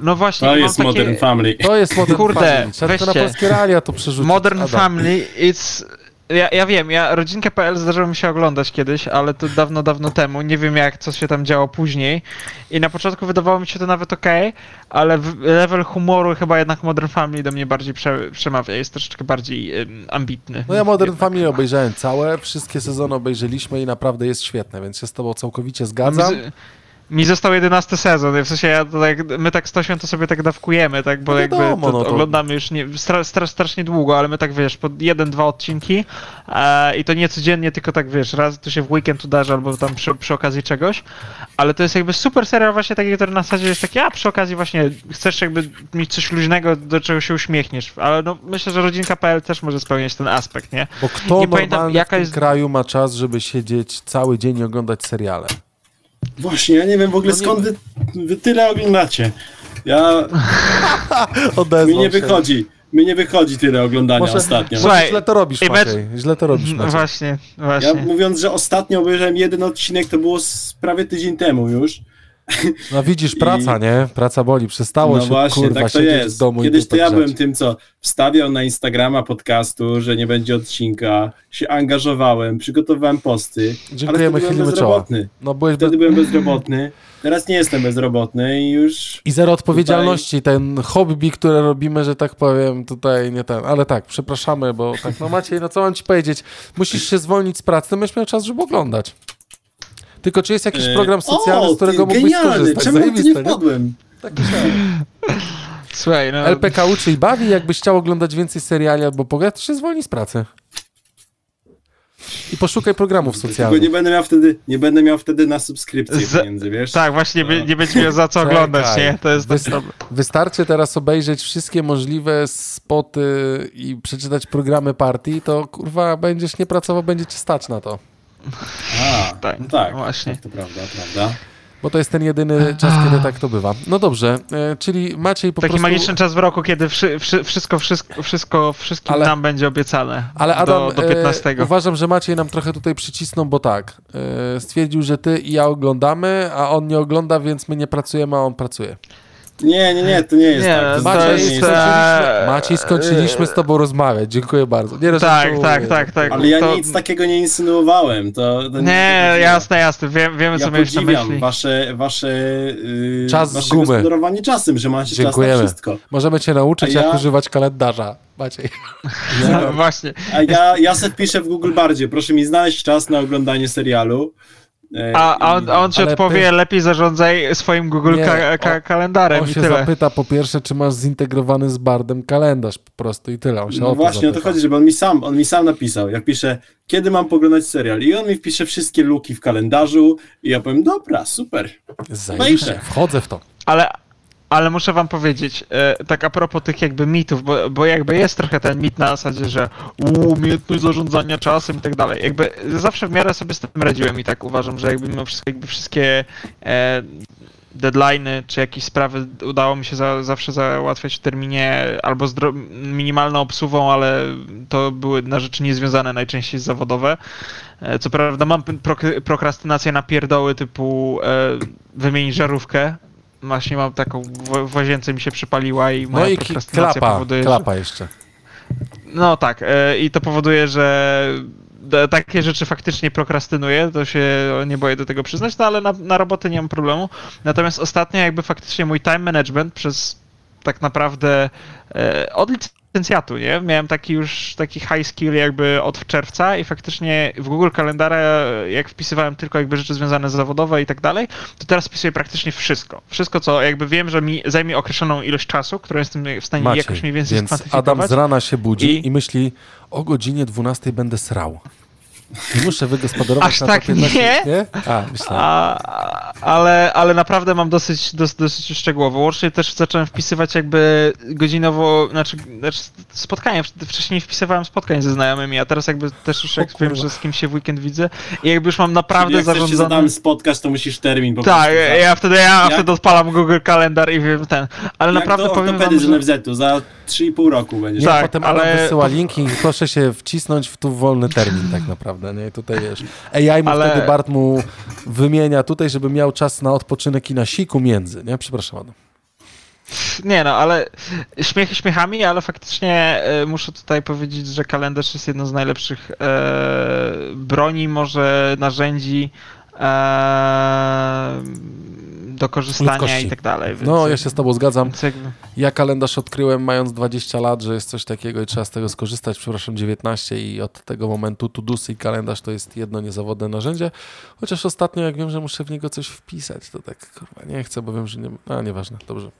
No właśnie, To jest mam takie... Modern Family. To jest Modern Kurde, Family. Trzeba to na weźcie. polskie realia to przerzucić. Modern Adam. Family, it's... Ja, ja wiem, ja rodzinkę.pl zdarzyło mi się oglądać kiedyś, ale to dawno, dawno temu. Nie wiem jak, co się tam działo później. I na początku wydawało mi się to nawet okej, ale level humoru chyba jednak Modern Family do mnie bardziej prze, przemawia. Jest troszeczkę bardziej ym, ambitny. No ja Modern Jednak. Family obejrzałem całe, wszystkie sezony obejrzeliśmy i naprawdę jest świetne, więc się z tobą całkowicie zgadzam. Mi, został jedenasty sezon, w sensie ja tak, my tak z Tosią to sobie tak dawkujemy, tak, bo No jakby wiadomo, to, no to- oglądamy już nie, stra, stra, strasznie długo, ale my tak wiesz, po jeden, dwa odcinki e, i to nie codziennie, tylko tak wiesz, raz to się w weekend udarzy albo tam przy, przy okazji czegoś, ale to jest jakby super serial właśnie taki, który na zasadzie jest taki, a przy okazji właśnie chcesz jakby mieć coś luźnego, do czego się uśmiechniesz, ale no myślę, że rodzinka.pl też może spełniać ten aspekt, nie? Bo kto Nie pamiętam, jaka w tym jest- kraju ma czas, żeby siedzieć cały dzień i oglądać seriale? Właśnie, ja nie wiem w ogóle No skąd wy, wy tyle oglądacie. Ja, Odezwał mi nie się. wychodzi. Mi nie wychodzi tyle oglądania Może- ostatnio. Słuchaj, źle to robisz, mecz- Maciej. Źle to robisz, Maciej. właśnie, Ja właśnie. mówiąc, że ostatnio obejrzałem jeden odcinek, to było z prawie tydzień temu już. No widzisz, I- praca, nie? Praca boli. Przestało No się, właśnie, kurwa, tak to jest. w domu Kiedyś i to ja byłem tym, co wstawiał na Instagrama podcastu, że nie będzie odcinka, się angażowałem, przygotowywałem posty, ale Dziękujemy, wtedy byłem czoła. bezrobotny. No byłeś. Wtedy byłem bezrobotny, teraz nie jestem bezrobotny i już... I zero odpowiedzialności, ten hobby, które robimy, że tak powiem, tutaj nie ten. Ale tak, przepraszamy, bo tak, no Maciej, no co mam ci powiedzieć? Musisz się zwolnić z pracy, miał czas, żeby oglądać. Tylko czy jest jakiś E, program socjalny, o, z którego ty, mógłbyś genialny, skorzystać? Czemu ja tu nie Zajebiste, nie? wpadłem? Tak. Słuchaj, no... LPK uczy i bawi, jakbyś chciał oglądać więcej seriali albo pograć, to się zwolni z pracy. I poszukaj programów Tylko socjalnych. nie będę miał wtedy, nie będę miał wtedy na subskrypcję Z- pieniędzy, wiesz? Tak, właśnie nie, No. nie będzie miał za co Czekaj. oglądać, nie? To jest Wys-. Wystarczy teraz obejrzeć wszystkie możliwe spoty i przeczytać programy partii, to kurwa będziesz nie pracował, będzie cię stać na to. A, Tak, no tak, właśnie. tak, to prawda, prawda. Bo to jest ten jedyny czas, kiedy tak to bywa. No dobrze, e, czyli Maciej po Taki prostu... magiczny czas w roku, kiedy wszy, wszy, wszystko, wszystko, wszystko wszystkim Ale- nam będzie obiecane. Ale Adam, do, do 15. E, uważam, że Maciej nam trochę tutaj przycisnął, bo tak, e, stwierdził, że ty i ja oglądamy, a on nie ogląda, więc my nie pracujemy, a on pracuje. Nie, nie, nie, to nie jest Nie, tak. To to Maciej, jest, zupełnie nie skończyliśmy, e, Maciej, skończyliśmy z tobą rozmawiać. Dziękuję bardzo. Nie Tak, rozumiem. tak, tak, tak. Ale ja to... nic takiego nie insynuowałem. To, to Nie, to jasne, jasne. Wiem, wiemy, Ja co miałeś na myśli. wasze, wasze, yy, Czas wasze gumy. gospodarowanie czasem, że macie Dziękujemy. czas na wszystko. Możemy cię nauczyć, A jak ja- używać kalendarza. Maciej. No, właśnie. A ja, ja se wpiszę w Google Bardzie, proszę mi znaleźć czas na oglądanie serialu. A, a, on, a on ci odpowie, ty- lepiej zarządzaj swoim Google Nie, ka ka on- kalendarem On i się tyle. zapyta po pierwsze, czy masz zintegrowany z Bardem kalendarz po prostu i tyle. On się No o to właśnie o to chodzi, żeby on mi sam, on mi sam napisał, jak pisze, kiedy mam poglądać serial i on mi wpisze wszystkie luki w kalendarzu i ja powiem, dobra, super. Zajebiście, Wejdę. wchodzę w to. Ale, ale muszę wam powiedzieć, e, tak a propos tych jakby mitów, bo, bo jakby jest trochę ten mit na zasadzie, że u, umiejętność zarządzania czasem i tak dalej. Jakby zawsze w miarę sobie z tym radziłem i tak uważam, że jakby mimo wszystko jakby wszystkie e, deadline'y czy jakieś sprawy udało mi się za, zawsze załatwiać w terminie albo z minimalną obsługą, ale to były na rzeczy niezwiązane najczęściej zawodowe. E, Co prawda mam prok- prokrastynację na pierdoły typu e, wymienić żarówkę. Właśnie mam taką, w, w łazience mi się przypaliła i moja No i prokrastynacja klapa, powoduje, klapa jeszcze. No tak, e, i to powoduje, że takie rzeczy faktycznie prokrastynuję, to się nie boję do tego przyznać, no ale na, na roboty nie mam problemu. Natomiast ostatnio jakby faktycznie mój time management przez tak naprawdę e, od licencjatu, nie? Miałem taki już taki high skill jakby od czerwca i faktycznie w Google Kalendara, jak wpisywałem tylko jakby rzeczy związane z zawodowe i tak dalej, to teraz wpisuję praktycznie wszystko. Wszystko, co jakby wiem, że mi zajmie określoną ilość czasu, którą jestem w stanie Maciej, jakoś mniej więcej więc Adam z rana się budzi i, I- myśli, o godzinie 12 będę srał. Muszę wygospodarować Aż tak 15... nie? A, myślałem. A, ale, ale naprawdę mam dosyć, dos, dosyć szczegółowo. Łącznie też zacząłem wpisywać jakby godzinowo, znaczy, znaczy spotkania. Wcześniej wpisywałem spotkań ze znajomymi, a teraz jakby też już jak wiem, że z kim się w weekend widzę i jakby już mam naprawdę jak chcesz się z. Adamem spotkać, to musisz termin po Tak, prostu ja wtedy, ja Jak- wtedy odpalam Google Kalendar i wiem ten. Ale Jak naprawdę do powiem wam, że... NFZ-u, za 3,5 roku będziesz. Nie, tak, potem ale- wysyła linki i proszę się wcisnąć w tu wolny termin tak naprawdę, nie? I tutaj wiesz, AI mu Ale- wtedy Bart mu wymienia tutaj, żeby miał czas na odpoczynek i na siku między, nie? Przepraszam Adam. Nie no, ale śmiechy śmiechami, ale faktycznie e, muszę tutaj powiedzieć, że kalendarz jest jedną z najlepszych e, broni, może narzędzi e, do korzystania Ludzkości. i tak dalej. Więc, No, ja się z tobą zgadzam. Ja kalendarz odkryłem mając 20 lat, że jest coś takiego i trzeba z tego skorzystać. Przepraszam, 19 i od tego momentu Tudusy i kalendarz to jest jedno niezawodne narzędzie. Chociaż ostatnio, jak wiem, że muszę w niego coś wpisać, to tak kurwa nie chcę, bo wiem, że nie... A, nieważne, dobrze.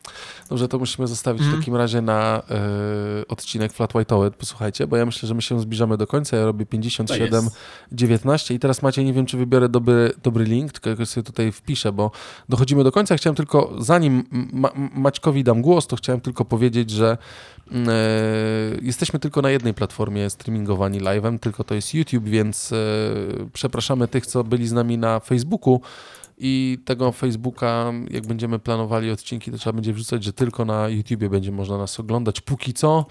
Dobrze, to musimy zostawić w Mhm. takim razie na e, odcinek Flat Whiteowy. Posłuchajcie, bo ja myślę, że my się zbliżamy do końca. Ja robię To 57, jest. 19 i teraz macie, nie wiem, czy wybiorę dobry, dobry link, tylko jakoś sobie tutaj wpiszę, bo dochodzimy do końca. Chciałem tylko, zanim Ma Maćkowi dam głos, to chciałem tylko powiedzieć, że mm, e, jesteśmy tylko na jednej platformie streamingowani live'em, tylko to jest YouTube, więc e, przepraszamy tych, co byli z nami na Facebooku. i tego Facebooka, jak będziemy planowali odcinki, to trzeba będzie wrzucać, że tylko na YouTubie będzie można nas oglądać. Póki co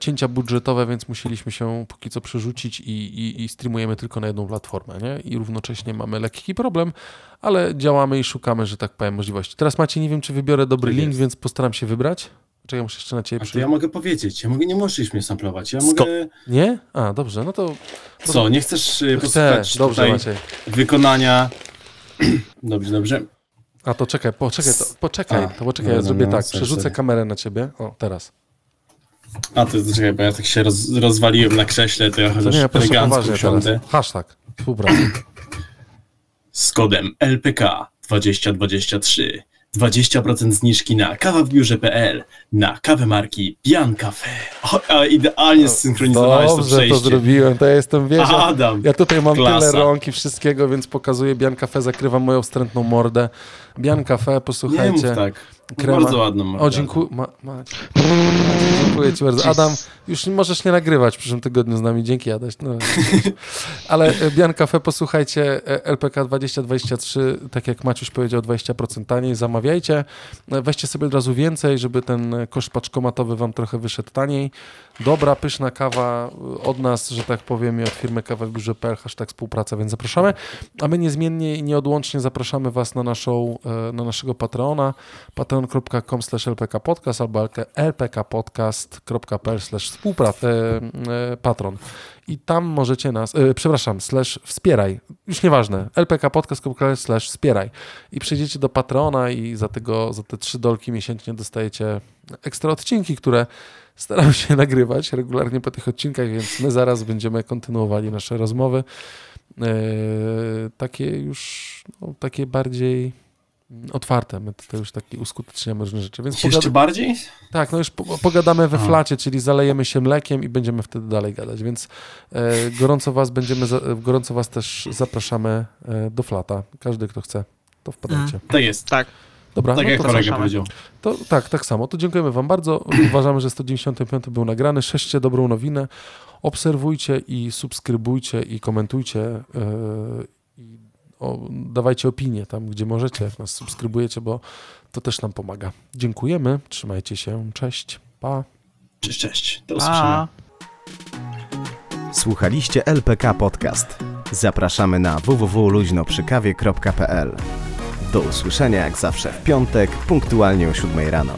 cięcia budżetowe, więc musieliśmy się póki co przerzucić i, i, i streamujemy tylko na jedną platformę, nie? I równocześnie mamy lekki problem, ale działamy i szukamy, że tak powiem, możliwości. Teraz macie, nie wiem, czy wybiorę dobry Tak link, więc postaram się wybrać. Czekaj, muszę jeszcze na ciebie A to przy... ja mogę powiedzieć, ja mogę, nie musisz mnie samplować, ja Sko- mogę... Nie? A, dobrze, no to Co, nie chcesz chcę. posłuchać Dobrze, Maciej. wykonania... dobrze, dobrze. A to czekaj, poczekaj, to, poczekaj, A, to poczekaj, ja dobra, zrobię no, tak, przerzucę sorry. kamerę na ciebie, o, teraz. A, to to czekaj, bo ja tak się roz, rozwaliłem na krześle, to ja To chociaż nie, proszę elegancko usiądę. Hashtag, współpraca. Z kodem LPK 2023 20% zniżki na kawawbiurze.pl na kawę marki Bian Cafe. O, idealnie zsynchronizowałeś to Dobrze to przejście. zrobiłem, to ja jestem, wiesz, Adam, ja tutaj mam klasa. tyle rąk i wszystkiego, więc pokazuję Bian Cafe, zakrywam moją wstrętną mordę. Bian Cafe, nie mów posłuchajcie. tak. Krema. Bardzo ładną. O, dziękuję. Ma, Maciej. Maciej, dziękuję Ci bardzo. Adam, już nie możesz nie nagrywać w przyszłym tygodniu z nami. Dzięki, Adaś. No, ale e, Bian Cafe, posłuchajcie, e, LPK 2023, tak jak Maciuś powiedział, 20% taniej, zamawiajcie. E, Weźcie sobie od razu więcej, żeby ten koszt paczkomatowy Wam trochę wyszedł taniej. Dobra, pyszna kawa od nas, że tak powiem, i od firmy Kawa w biurze.pl, hashtag współpraca, więc zapraszamy. A my niezmiennie i nieodłącznie zapraszamy Was na, naszą, na naszego Patreona, patreon.com lpkpodcast albo lpkpodcast.pl e, e, patron. I tam możecie nas, e, przepraszam, slash wspieraj, już nieważne, lpkpodcast.pl slash wspieraj. I przejdziecie do Patreona i za, tego, za te trzy dolki miesięcznie dostajecie ekstra odcinki, które staram się nagrywać regularnie po tych odcinkach, więc my zaraz będziemy kontynuowali nasze rozmowy. E, takie już, no, takie bardziej otwarte. My tutaj już takie uskuteczniamy różne rzeczy. Więc Jeszcze pogada- bardziej? tak, no już po, pogadamy we flacie, czyli zalejemy się mlekiem i będziemy wtedy dalej gadać. Więc e, gorąco was będziemy, za, gorąco was też zapraszamy e, do flata. Każdy, kto chce, to wpadajcie. Tak jest. Tak. Dobra, Tak no jak to, kolega powiedział. to tak, tak samo. To dziękujemy wam bardzo. Uważamy, że 195 był nagrany. Szerzcie dobrą nowinę. Obserwujcie i subskrybujcie i komentujcie. e, o, dawajcie opinie tam, gdzie możecie, jak nas subskrybujecie, bo to też nam pomaga. Dziękujemy. Trzymajcie się. Cześć. Pa. Cześć, cześć. Do usłyszenia. Słuchaliście LPK Podcast. Zapraszamy na www.luźnoprzykawie.pl. Do usłyszenia jak zawsze w piątek, punktualnie o 7 rano.